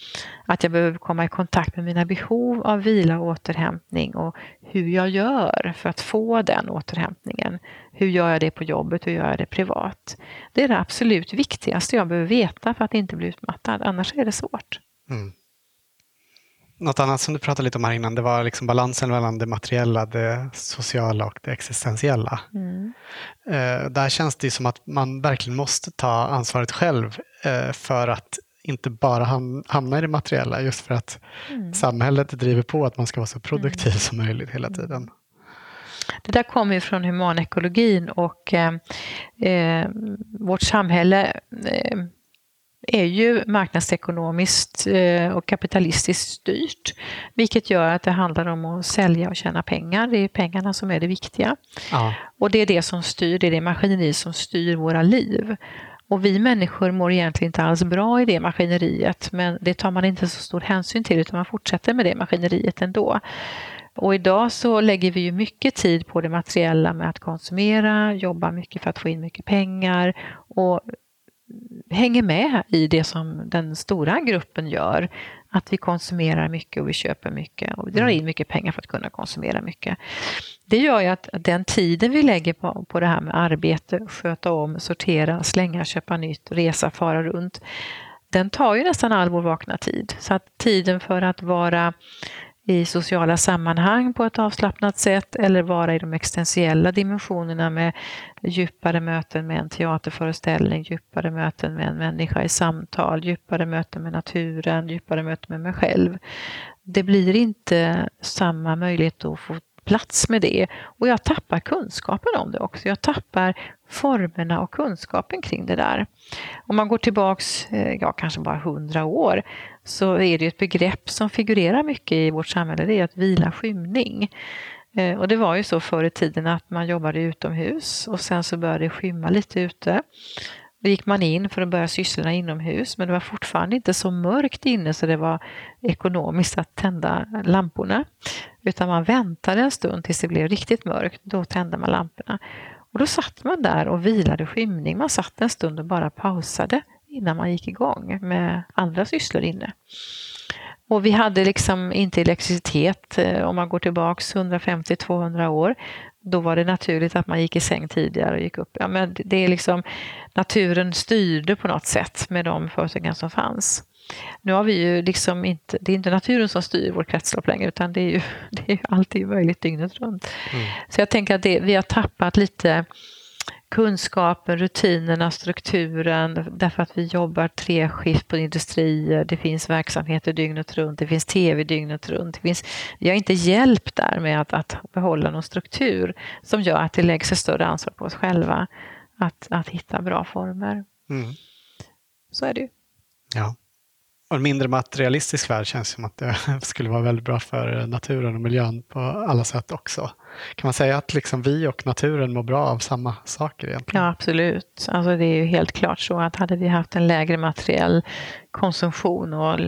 S2: att jag behöver komma i kontakt med mina behov av vila och återhämtning och hur jag gör för att få den återhämtningen. Hur gör jag det på jobbet? Hur gör jag det privat? Det är det absolut viktigaste jag behöver veta för att inte bli utmattad. Annars är det svårt. Mm.
S1: Något annat som du pratade lite om här innan, det var liksom balansen mellan det materiella, det sociala och det existentiella. Mm. Eh, där känns det som att man verkligen måste ta ansvaret själv eh, för att inte bara hamna i det materiella, just för att mm. samhället driver på att man ska vara så produktiv mm. som möjligt hela tiden.
S2: Det där kommer ju från humanekologin och eh, eh, vårt samhälle är ju marknadsekonomiskt eh, och kapitalistiskt styrt. Vilket gör att det handlar om att sälja och tjäna pengar. Det är pengarna som är det viktiga. Ja. Och det är det som styr, det är det maskineri som styr våra liv. Och vi människor mår egentligen inte alls bra i det maskineriet men det tar man inte så stor hänsyn till utan man fortsätter med det maskineriet ändå. Och idag så lägger vi ju mycket tid på det materiella med att konsumera, jobba mycket för att få in mycket pengar och hänger med i det som den stora gruppen gör. Att vi konsumerar mycket och vi köper mycket och vi drar mm. in mycket pengar för att kunna konsumera mycket. Det gör ju att den tiden vi lägger på, på det här med arbete, sköta om, sortera, slänga, köpa nytt, resa, fara runt, den tar ju nästan all vår vakna tid. Så att tiden för att vara i sociala sammanhang på ett avslappnat sätt eller vara i de existentiella dimensionerna med djupare möten med en teaterföreställning, djupare möten med en människa i samtal, djupare möten med naturen, djupare möten med mig själv. Det blir inte samma möjlighet att få plats med det och jag tappar kunskapen om det också. Jag tappar formerna och kunskapen kring det där. Om man går tillbaks, eh, ja kanske bara hundra år, så är det ett begrepp som figurerar mycket i vårt samhälle, det är att vila skymning. Eh, och det var ju så förr i tiden att man jobbade utomhus och sen så började det skymma lite ute. Då gick man in för att börja sysslorna inomhus men det var fortfarande inte så mörkt inne så det var ekonomiskt att tända lamporna. Utan man väntade en stund tills det blev riktigt mörkt, då tände man lamporna. Och då satt man där och vilade skymning. Man satt en stund och bara pausade innan man gick igång med andra sysslor inne. Och vi hade liksom inte elektricitet eh, om man går tillbaks 150-200 år. Då var det naturligt att man gick i säng tidigare och gick upp. Ja, men det är liksom, naturen styrde på något sätt med de förutsättningar som fanns. Nu har vi ju liksom inte, det är inte naturen som styr vårt kretslopp längre utan det är ju, det är ju alltid möjligt dygnet runt. Mm. Så jag tänker att det, vi har tappat lite kunskapen, rutinerna, strukturen därför att vi jobbar tre skift på industrier, det finns verksamheter dygnet runt, det finns tv dygnet runt. Det finns, jag är inte hjälpt där med att, att behålla någon struktur som gör att det läggs ett större ansvar på oss själva att, att hitta bra former. Mm. Så är det ju.
S1: Ja. Och en mindre materialistisk värld känns som att det skulle vara väldigt bra för naturen och miljön på alla sätt också. Kan man säga att liksom vi och naturen mår bra av samma saker egentligen?
S2: Ja, absolut. Alltså det är ju helt klart så att hade vi haft en lägre materiell konsumtion och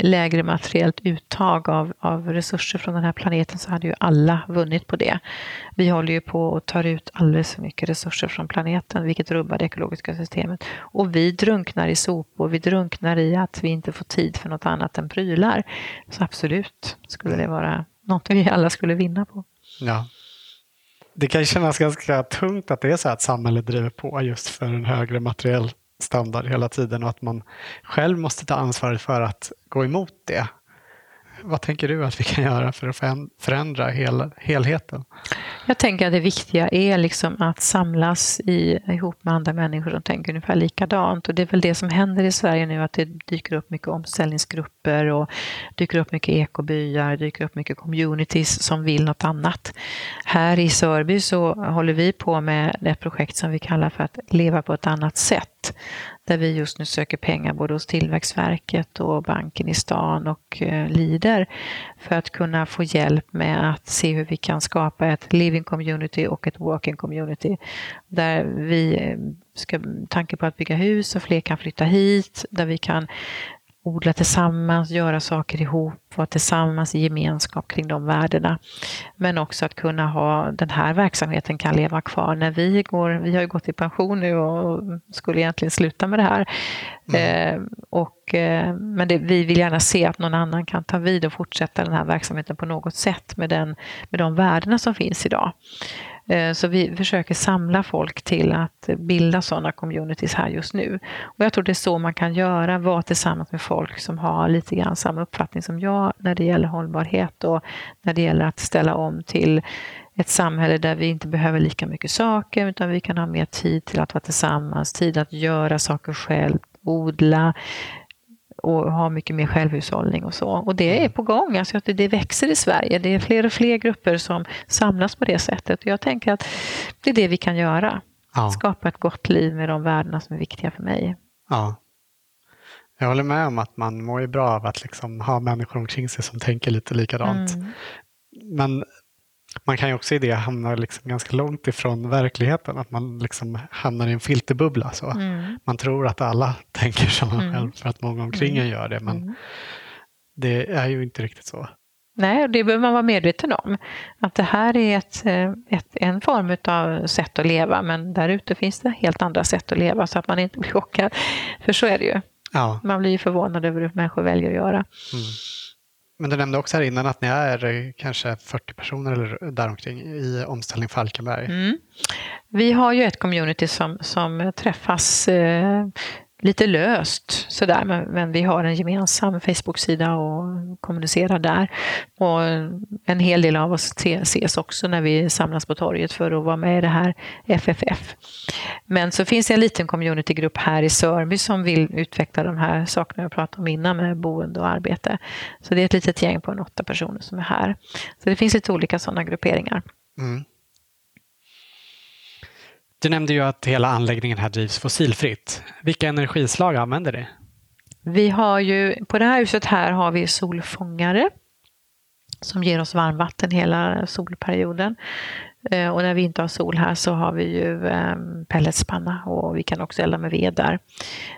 S2: lägre materiellt uttag av, av resurser från den här planeten så hade ju alla vunnit på det. Vi håller ju på att ta ut alldeles för mycket resurser från planeten vilket rubbar det ekologiska systemet. Och vi drunknar i sopor, vi drunknar i att vi inte får tid för något annat än prylar. Så absolut skulle det vara något vi alla skulle vinna på.
S1: Ja. Det kan kännas ganska tungt att det är så att samhället driver på just för en högre materiell standard hela tiden och att man själv måste ta ansvaret för att gå emot det. Vad tänker du att vi kan göra för att förändra hel, helheten?
S2: Jag tänker att det viktiga är liksom att samlas i, ihop med andra människor som tänker ungefär likadant. Och det är väl det som händer i Sverige nu, att det dyker upp mycket omställningsgrupper och dyker upp mycket ekobyar, dyker upp mycket communities som vill något annat. Här i Sörby så håller vi på med ett projekt som vi kallar för att leva på ett annat sätt där vi just nu söker pengar både hos Tillväxtverket och banken i stan och eh, Lider för att kunna få hjälp med att se hur vi kan skapa ett living community och ett working community. Där vi eh, ska tanke på att bygga hus och fler kan flytta hit, där vi kan odla tillsammans, göra saker ihop, vara tillsammans i gemenskap kring de värdena. Men också att kunna ha den här verksamheten kan leva kvar när vi går, vi har ju gått i pension nu och skulle egentligen sluta med det här. Mm. Eh, och, eh, men det, vi vill gärna se att någon annan kan ta vid och fortsätta den här verksamheten på något sätt med, den, med de värdena som finns idag. Eh, så vi försöker samla folk till att bilda sådana communities här just nu. Och jag tror det är så man kan göra, vara tillsammans med folk som har lite grann samma uppfattning som jag när det gäller hållbarhet och när det gäller att ställa om till ett samhälle där vi inte behöver lika mycket saker utan vi kan ha mer tid till att vara tillsammans, tid att göra saker själv, odla, och ha mycket mer självhushållning och så. Och det är mm. på gång, alltså att det växer i Sverige. Det är fler och fler grupper som samlas på det sättet. Och jag tänker att det är det vi kan göra. Ja. Skapa ett gott liv med de värdena som är viktiga för mig.
S1: Ja. Jag håller med om att man mår ju bra av att liksom ha människor omkring sig som tänker lite likadant. Mm. Men man kan ju också i det hamna liksom ganska långt ifrån verkligheten, att man liksom hamnar i en filterbubbla. Så. Mm. Man tror att alla tänker som man mm. själv för att många omkring en gör det, men mm. det är ju inte riktigt så.
S2: Nej, det behöver man vara medveten om. Att det här är ett, eh, ett, en form av sätt att leva, men där ute finns det helt andra sätt att leva så att man inte blir chockad. För så är det ju. Ja. Man blir ju förvånad över hur människor väljer att göra. Mm.
S1: Men du nämnde också här innan att ni är eh, kanske 40 personer eller däromkring i Omställning Falkenberg. Mm.
S2: Vi har ju ett community som, som träffas eh, lite löst sådär, men, men vi har en gemensam Facebook-sida och kommunicerar där. Och en hel del av oss ses också när vi samlas på torget för att vara med i det här FFF. Men så finns det en liten communitygrupp här i Sörby som vill utveckla de här sakerna jag pratade om innan med boende och arbete. Så det är ett litet gäng på en åtta personer som är här. Så det finns lite olika sådana grupperingar. Mm.
S1: Du nämnde ju att hela anläggningen här drivs fossilfritt. Vilka energislag använder det?
S2: Vi har ju, på det här huset här har vi solfångare som ger oss varmvatten hela solperioden. Eh, och när vi inte har sol här så har vi ju ehm, pelletspanna och vi kan också elda med ved där.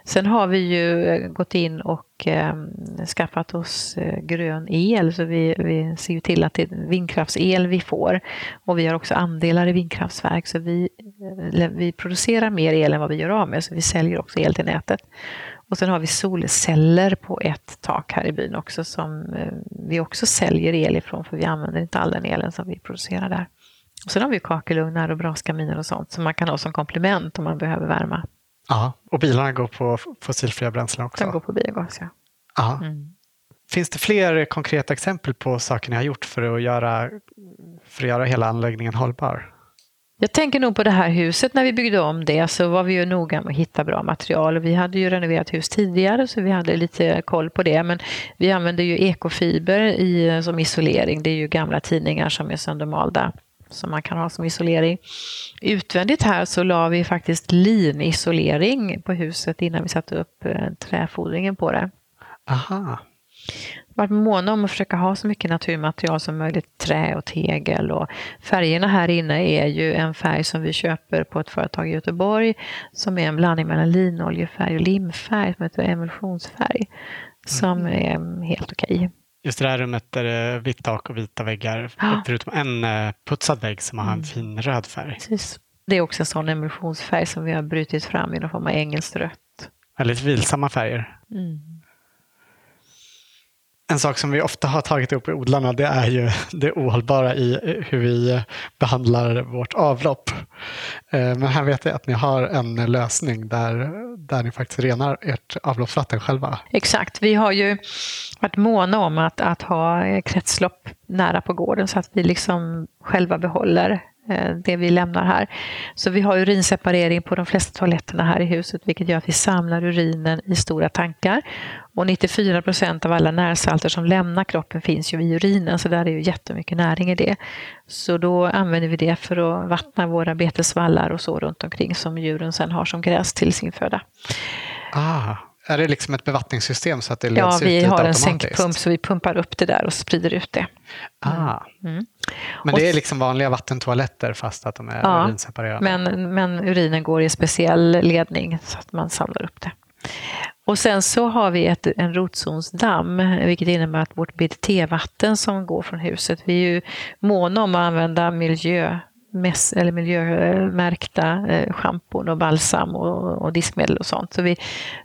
S2: Sen har vi ju eh, gått in och ehm, skaffat oss eh, grön el så vi, vi ser ju till att det är vindkraftsel vi får. Och vi har också andelar i vindkraftverk så vi, vi producerar mer el än vad vi gör av med så vi säljer också el till nätet. Och sen har vi solceller på ett tak här i byn också som vi också säljer el ifrån för vi använder inte all den elen som vi producerar där. Och sen har vi kakelugnar och braskaminer och sånt som man kan ha som komplement om man behöver värma.
S1: Ja, och bilarna går på fossilfria bränslen också?
S2: De går på biogas, ja.
S1: ja. Mm. Finns det fler konkreta exempel på saker ni har gjort för att göra, för att göra hela anläggningen hållbar?
S2: Jag tänker nog på det här huset, när vi byggde om det så var vi ju noga med att hitta bra material. Vi hade ju renoverat hus tidigare så vi hade lite koll på det. Men vi använde ju ekofiber i, som isolering. Det är ju gamla tidningar som är söndermalda som man kan ha som isolering. Utvändigt här så la vi faktiskt linisolering på huset innan vi satte upp eh, träfodringen på det.
S1: Aha.
S2: varit måna om att försöka ha så mycket naturmaterial som möjligt, trä och tegel. Och färgerna här inne är ju en färg som vi köper på ett företag i Göteborg som är en blandning mellan linoljefärg och limfärg som heter emulsionsfärg. Som mm. är helt okej.
S1: Just det här rummet är det vitt tak och vita väggar, ja. förutom en eh, putsad vägg som har en mm. fin röd färg.
S2: Precis. Det är också en sån emulsionsfärg som vi har brutit fram i någon form av engelskt rött.
S1: Väldigt vilsamma färger. Mm. En sak som vi ofta har tagit upp i odlarna det är ju det ohållbara i hur vi behandlar vårt avlopp. Eh, men här vet jag att ni har en lösning där, där ni faktiskt renar ert avloppsvatten själva.
S2: Exakt, vi har ju varit måna om att, att ha kretslopp nära på gården så att vi liksom själva behåller det vi lämnar här. Så vi har urinseparering på de flesta toaletterna här i huset vilket gör att vi samlar urinen i stora tankar. Och 94 procent av alla närsalter som lämnar kroppen finns ju i urinen så där är ju jättemycket näring i det. Så då använder vi det för att vattna våra betesvallar och så runt omkring som djuren sen har som gräs till sin föda.
S1: Ah, är det liksom ett bevattningssystem så att det leds
S2: ja,
S1: ut
S2: Ja, vi har en sänkpump så vi pumpar upp det där och sprider ut det.
S1: Ah. Mm. Men det är liksom vanliga vattentoaletter fast att de är ja, urinseparerade?
S2: Men, men urinen går i speciell ledning så att man samlar upp det. Och sen så har vi ett, en rotzonsdamm, vilket innebär att vårt BDT-vatten som går från huset, vi är ju måna om att använda miljö mäss, eller miljömärkta eh, schampon och balsam och, och, diskmedel och sånt. Så vi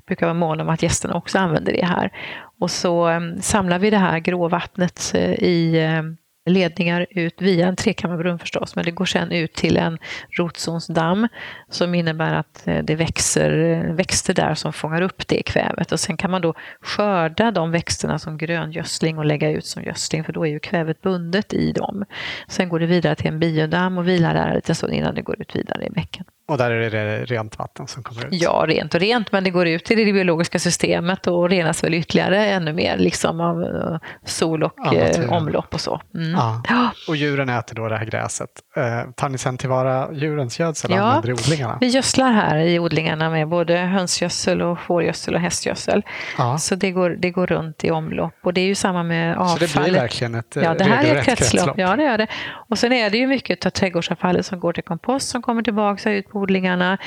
S2: brukar vara måna om att gästerna också använder det här. Och så eh, samlar vi det här gråvattnet eh, i, eh, ledningar ut via en trekammarbrunn förstås, men det går sedan ut till en rotzonsdamm som innebär att eh, det växer eh, växter där som fångar upp det kvävet och sen kan man då skörda de växterna som gröngödsling och lägga ut som gödsling för då är ju kvävet bundet i dem. Sen går det vidare till en biodamm och vilar där en liten stund innan det går ut vidare i bäcken.
S1: Och där är det rent vatten som kommer ut?
S2: Ja, rent och rent, men det går ut i det biologiska systemet och renas väl ytterligare ännu mer liksom av eh, sol och ja, eh, omlopp och så.
S1: Mm. Ja. Och djuren äter då det här gräset. Eh, tar ni sen tillvara djurens gödsel
S2: ja,
S1: använder i odlingarna?
S2: vi gödslar här i odlingarna med både hönsgödsel och fårgödsel och hästgödsel. Ja. Så det går, det går runt i omlopp och det är ju samma med avfallet.
S1: Så det blir verkligen ett
S2: Ja, det här är ett kretslopp. kretslopp. Ja, det är det. Och sen är det ju mycket av trädgårdsavfallet som går till kompost som kommer tillbaka ut på odlingarna.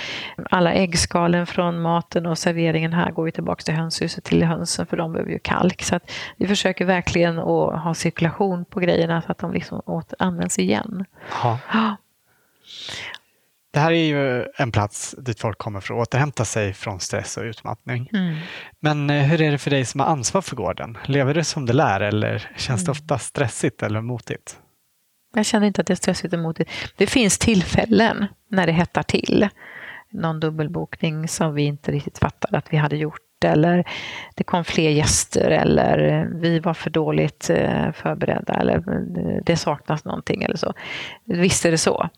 S2: Alla äggskalen från maten och serveringen här går ju tillbaka till hönshuset till hönsen för de behöver ju kalk. Så att vi försöker verkligen att ha cirkulation på grejerna så att de liksom åter används igen. Ja.
S1: Det här är ju en plats dit folk kommer för att återhämta sig från stress och utmattning. Mm. Men eh, hur är det för dig som har ansvar för gården? Lever du som du lär eller känns det mm. ofta stressigt eller motigt?
S2: Jag känner inte att det är stressigt och motigt. Det finns tillfällen när det hettar till. Någon dubbelbokning som vi inte riktigt fattade att vi hade gjort eller det kom fler gäster eller vi var för dåligt eh, förberedda eller det saknas någonting eller så. Visst är det så.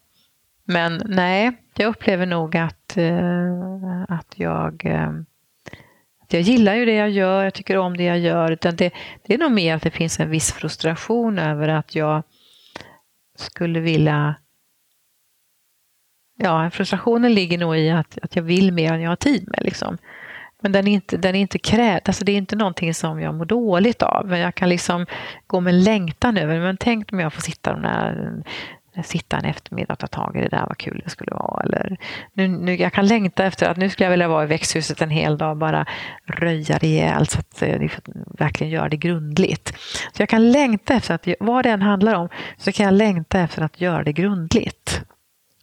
S2: Men nej, jag upplever nog att, eh, att jag eh, jag gillar ju det jag gör, jag tycker om det jag gör. Utan det, det är nog mer att det finns en viss frustration över att jag skulle vilja... Ja, frustrationen ligger nog i att, att jag vill mer än jag har tid med. Liksom. Men den är inte, den är inte krävd, alltså det är inte någonting som jag mår dåligt av. Men jag kan liksom gå med längtan över, men tänk om jag får sitta de där sitta en eftermiddag och ta tag i det där, vad kul det skulle vara. Eller, nu, nu, jag kan längta efter att nu skulle jag vilja vara i växthuset en hel dag och bara röja rejält så att eh, verkligen göra det grundligt. Så jag kan längta efter att, vad det än handlar om, så kan jag längta efter att göra det grundligt.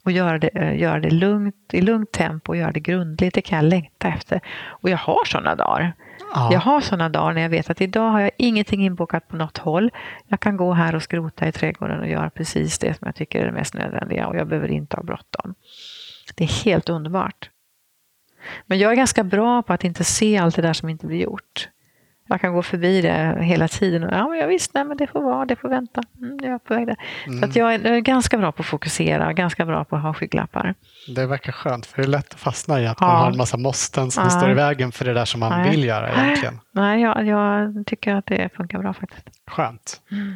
S2: Och göra det, eh, göra det lugnt, i lugnt tempo och göra det grundligt, det kan jag längta efter. Och jag har sådana dagar. Ja. Jag har sådana dagar när jag vet att idag har jag ingenting inbokat på något håll. Jag kan gå här och skrota i trädgården och göra precis det som jag tycker är det mest nödvändiga och jag behöver inte ha bråttom. Det är helt underbart. Men jag är ganska bra på att inte se allt det där som inte blir gjort. Jag kan gå förbi det hela tiden. Och, ja, ja visst, nej, men det får vara, det får vänta. Mm, jag är på väg där. Mm. Så att jag är ganska bra på att fokusera och ganska bra på att ha skygglappar.
S1: Det verkar skönt, för det är lätt att fastna i att ja. man har en massa måsten som ja. står i vägen för det där som man nej. vill göra egentligen.
S2: Nej, jag, jag tycker att det funkar bra faktiskt.
S1: Skönt. Mm.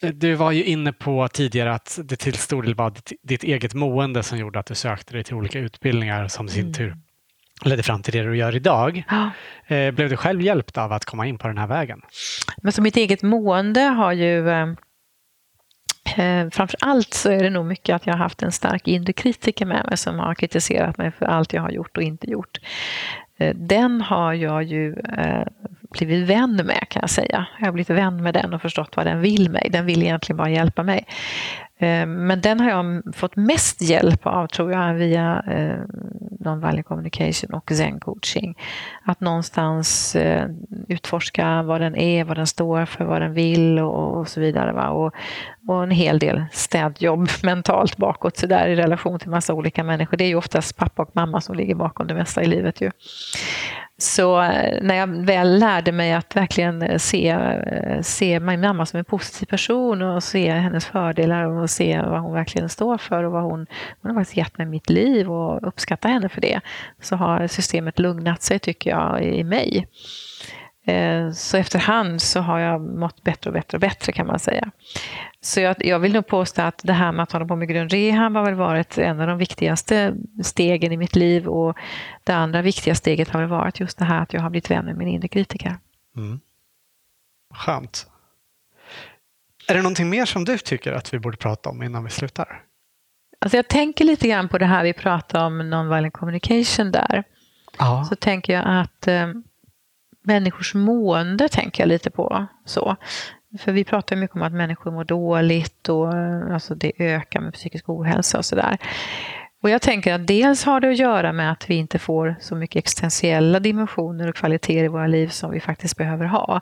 S1: Du var ju inne på tidigare att det till stor del var ditt, ditt eget mående som gjorde att du sökte dig till olika utbildningar som i sin mm. tur ledde fram till det du gör idag. Ja. Eh, blev du själv hjälpt av att komma in på den här vägen?
S2: Men så mitt eget mående har ju eh, eh, Framför allt så är det nog mycket att jag har haft en stark inre kritiker med mig som har kritiserat mig för allt jag har gjort och inte gjort. Den har jag ju blivit vän med kan jag säga. Jag har blivit vän med den och förstått vad den vill mig. Den vill egentligen bara hjälpa mig. Eh, men den har jag fått mest hjälp av, tror jag, via eh, non-value communication och zen-coaching. Att någonstans eh, utforska vad den är, vad den står för, vad den vill och, och så vidare. Va? Och, och en hel del städjobb mentalt bakåt så där i relation till massa olika människor. Det är ju oftast pappa och mamma som ligger bakom det mesta i livet. Ju. Så eh, när jag väl lärde mig att verkligen eh, se, eh, se min mamma som en positiv person och se hennes fördelar och se vad hon verkligen står för och vad hon, hon har faktiskt gett mig mitt liv och uppskatta henne för det, så har systemet lugnat sig tycker jag i mig. Så efterhand så har jag mått bättre och bättre och bättre kan man säga. Så jag, jag, vill nog påstå att det här med att hålla på med grön rehab har väl varit en av de viktigaste stegen i mitt liv och det andra viktiga steget har väl varit just det här att jag har blivit vän med min inre kritiker. Mm.
S1: Skönt. Är det någonting mer som du tycker att vi borde prata om innan vi slutar?
S2: Alltså jag tänker lite grann på det här vi pratade om non-violent communication där. Ja. Så tänker jag att eh, människors mående tänker jag lite på. så. För vi pratar mycket om att människor mår dåligt och eh, alltså det ökar med psykisk ohälsa och sådär. Och jag tänker att dels har det att göra med att vi inte får så mycket existentiella dimensioner och kvaliteter i våra liv som vi faktiskt behöver ha.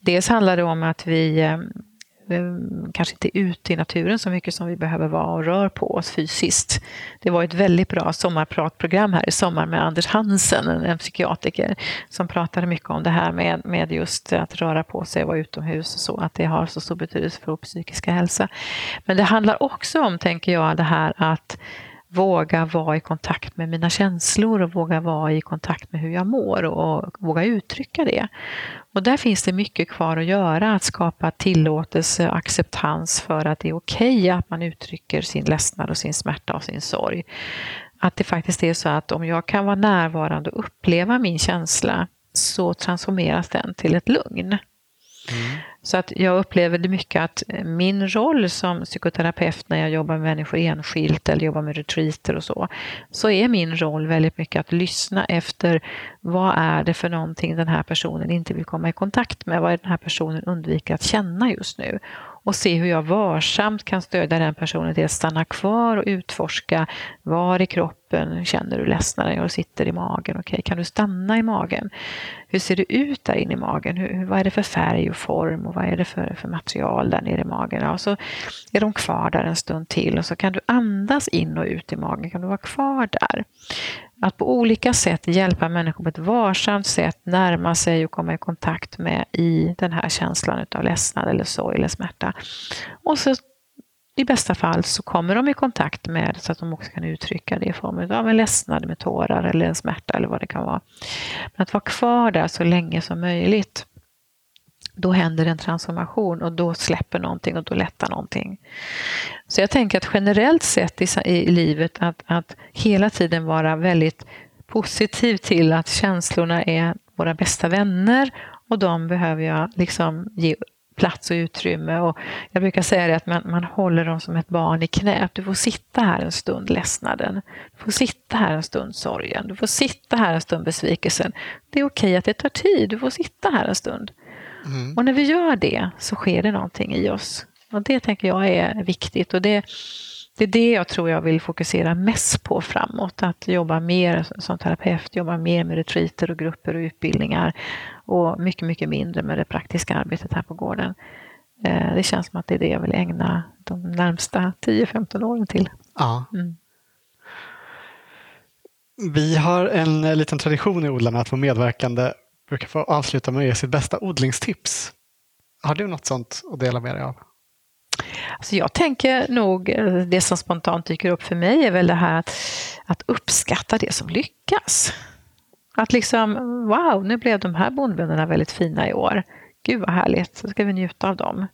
S2: Dels handlar det om att vi, eh, Eh, kanske inte ute i naturen så mycket som vi behöver vara och rör på oss fysiskt. Det var ett väldigt bra sommarpratprogram här i sommar med Anders Hansen, en psykiatriker, som pratade mycket om det här med, med just att röra på sig och vara utomhus och så, att det har så stor betydelse för vår psykiska hälsa. Men det handlar också om, tänker jag, det här att våga vara i kontakt med mina känslor och våga vara i kontakt med hur jag mår och våga uttrycka det. Och där finns det mycket kvar att göra, att skapa tillåtelse och acceptans för att det är okej okay att man uttrycker sin ledsnad och sin smärta och sin sorg. Att det faktiskt är så att om jag kan vara närvarande och uppleva min känsla så transformeras den till ett lugn. Mm. Så att jag upplever det mycket att eh, min roll som psykoterapeut när jag jobbar med människor enskilt eller jobbar med retreater och så, så är min roll väldigt mycket att lyssna efter vad är det för någonting den här personen inte vill komma i kontakt med? Vad är det den här personen undviker att känna just nu? Och se hur jag varsamt kan stödja den personen till att stanna kvar och utforska var i kroppen känner du ledsnare och sitter i magen. Okej, kan du stanna i magen? Hur ser det ut där inne i magen? Hur, vad är det för färg och form och vad är det för, för material där nere i magen? Ja, så är de kvar där en stund till och så kan du andas in och ut i magen. Kan du vara kvar där? Att på olika sätt hjälpa människor på ett varsamt sätt närma sig och komma i kontakt med i den här känslan av ledsnad eller sorg eller smärta. Och så i bästa fall så kommer de i kontakt med så att de också kan uttrycka det i form av en ledsnad med tårar eller en smärta eller vad det kan vara. Men att vara kvar där så länge som möjligt då händer en transformation och då släpper någonting och då lättar någonting. Så jag tänker att generellt sett i, i livet att, att hela tiden vara väldigt positiv till att känslorna är våra bästa vänner och de behöver jag liksom ge plats och utrymme. Och jag brukar säga det att man, man håller dem som ett barn i knät. Du får sitta här en stund ledsnaden. Du får sitta här en stund sorgen. Du får sitta här en stund besvikelsen. Det är okej att det tar tid. Du får sitta här en stund. Mm. Och när vi gör det så sker det någonting i oss. Och det tänker jag är viktigt. Och det, det är det jag tror jag vill fokusera mest på framåt. Att jobba mer som terapeut, jobba mer med retreater och grupper och utbildningar. Och mycket, mycket mindre med det praktiska arbetet här på gården. Eh, det känns som att det är det jag vill ägna de närmsta 10-15 åren till.
S1: Ja. Mm. Vi har en liten tradition i Odlarna att vara medverkande brukar få avsluta med att ge sitt bästa odlingstips. Har du något sånt att dela med dig av?
S2: Alltså jag tänker nog, det som spontant dyker upp för mig är väl det här att, att uppskatta det som lyckas. Att liksom, wow, nu blev de här bondbönorna väldigt fina i år. Gud vad härligt, så ska vi njuta av dem.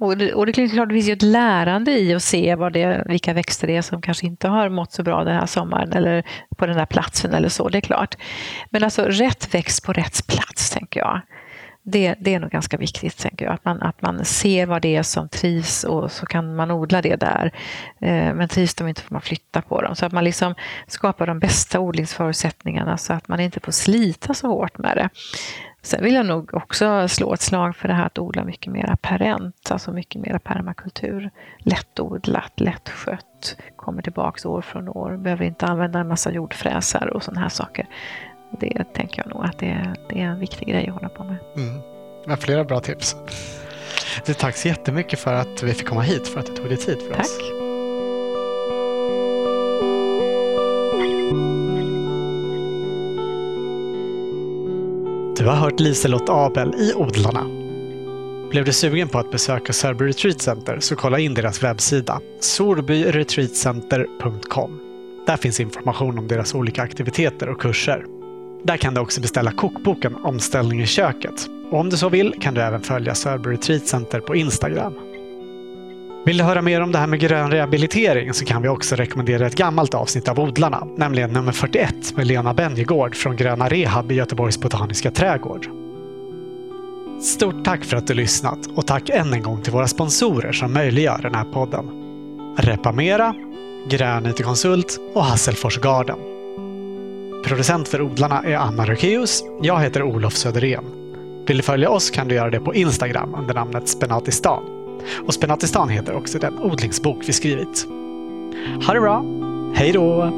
S2: Och det, och det är klart, det finns ju ett lärande i att se vad det, vilka växter det är som kanske inte har mått så bra den här sommaren eller på den här platsen eller så, det är klart. Men alltså rätt växt på rätt plats, tänker jag. Det, det, är nog ganska viktigt, tänker jag. Att man, att man ser vad det är som trivs och så kan man odla det där. Eh, men trivs de inte får man flytta på dem. Så att man liksom skapar de bästa odlingsförutsättningarna så att man inte får slita så hårt med det. Sen vill jag nog också slå ett slag för det här att odla mycket mer perent, alltså mycket mer permakultur. Lättodlat, lättskött, kommer tillbaks år från år, behöver inte använda en massa jordfräsar och sådana här saker. Det tänker jag nog att det, det är en viktig grej att hålla på med.
S1: Mm. Men flera bra tips. Du, tack så jättemycket för att vi fick komma hit, för att du tog dig tid för
S2: tack.
S1: oss. Tack. Du har hört Liselott Abel i Odlarna. Blev du sugen på att besöka Sörby Retreat Center så kolla in deras webbsida sorbyretreatcenter.com. Där finns information om deras olika aktiviteter och kurser. Där kan du också beställa kokboken Omställning i köket. Och om du så vill kan du även följa Sörby Retreat Center på Instagram. Vill du höra mer om det här med grön rehabilitering så kan vi också rekommendera ett gammalt avsnitt av Odlarna, nämligen nummer 41 med Lena Benjegård från Gröna Rehab i Göteborgs Botaniska trädgård. Stort tack för att du lyssnat och tack än en gång till våra sponsorer som möjliggör den här podden. Repamera, Grön IT-konsult och Hasselfors Garden. Producent för Odlarna är Anna Rökeus. Jag heter Olof Söderén. Vill du följa oss kan du göra det på Instagram under namnet Spenatistan. Och Spenatistan heter också den odlingsbok vi skrivit. Ha det bra! Hej då!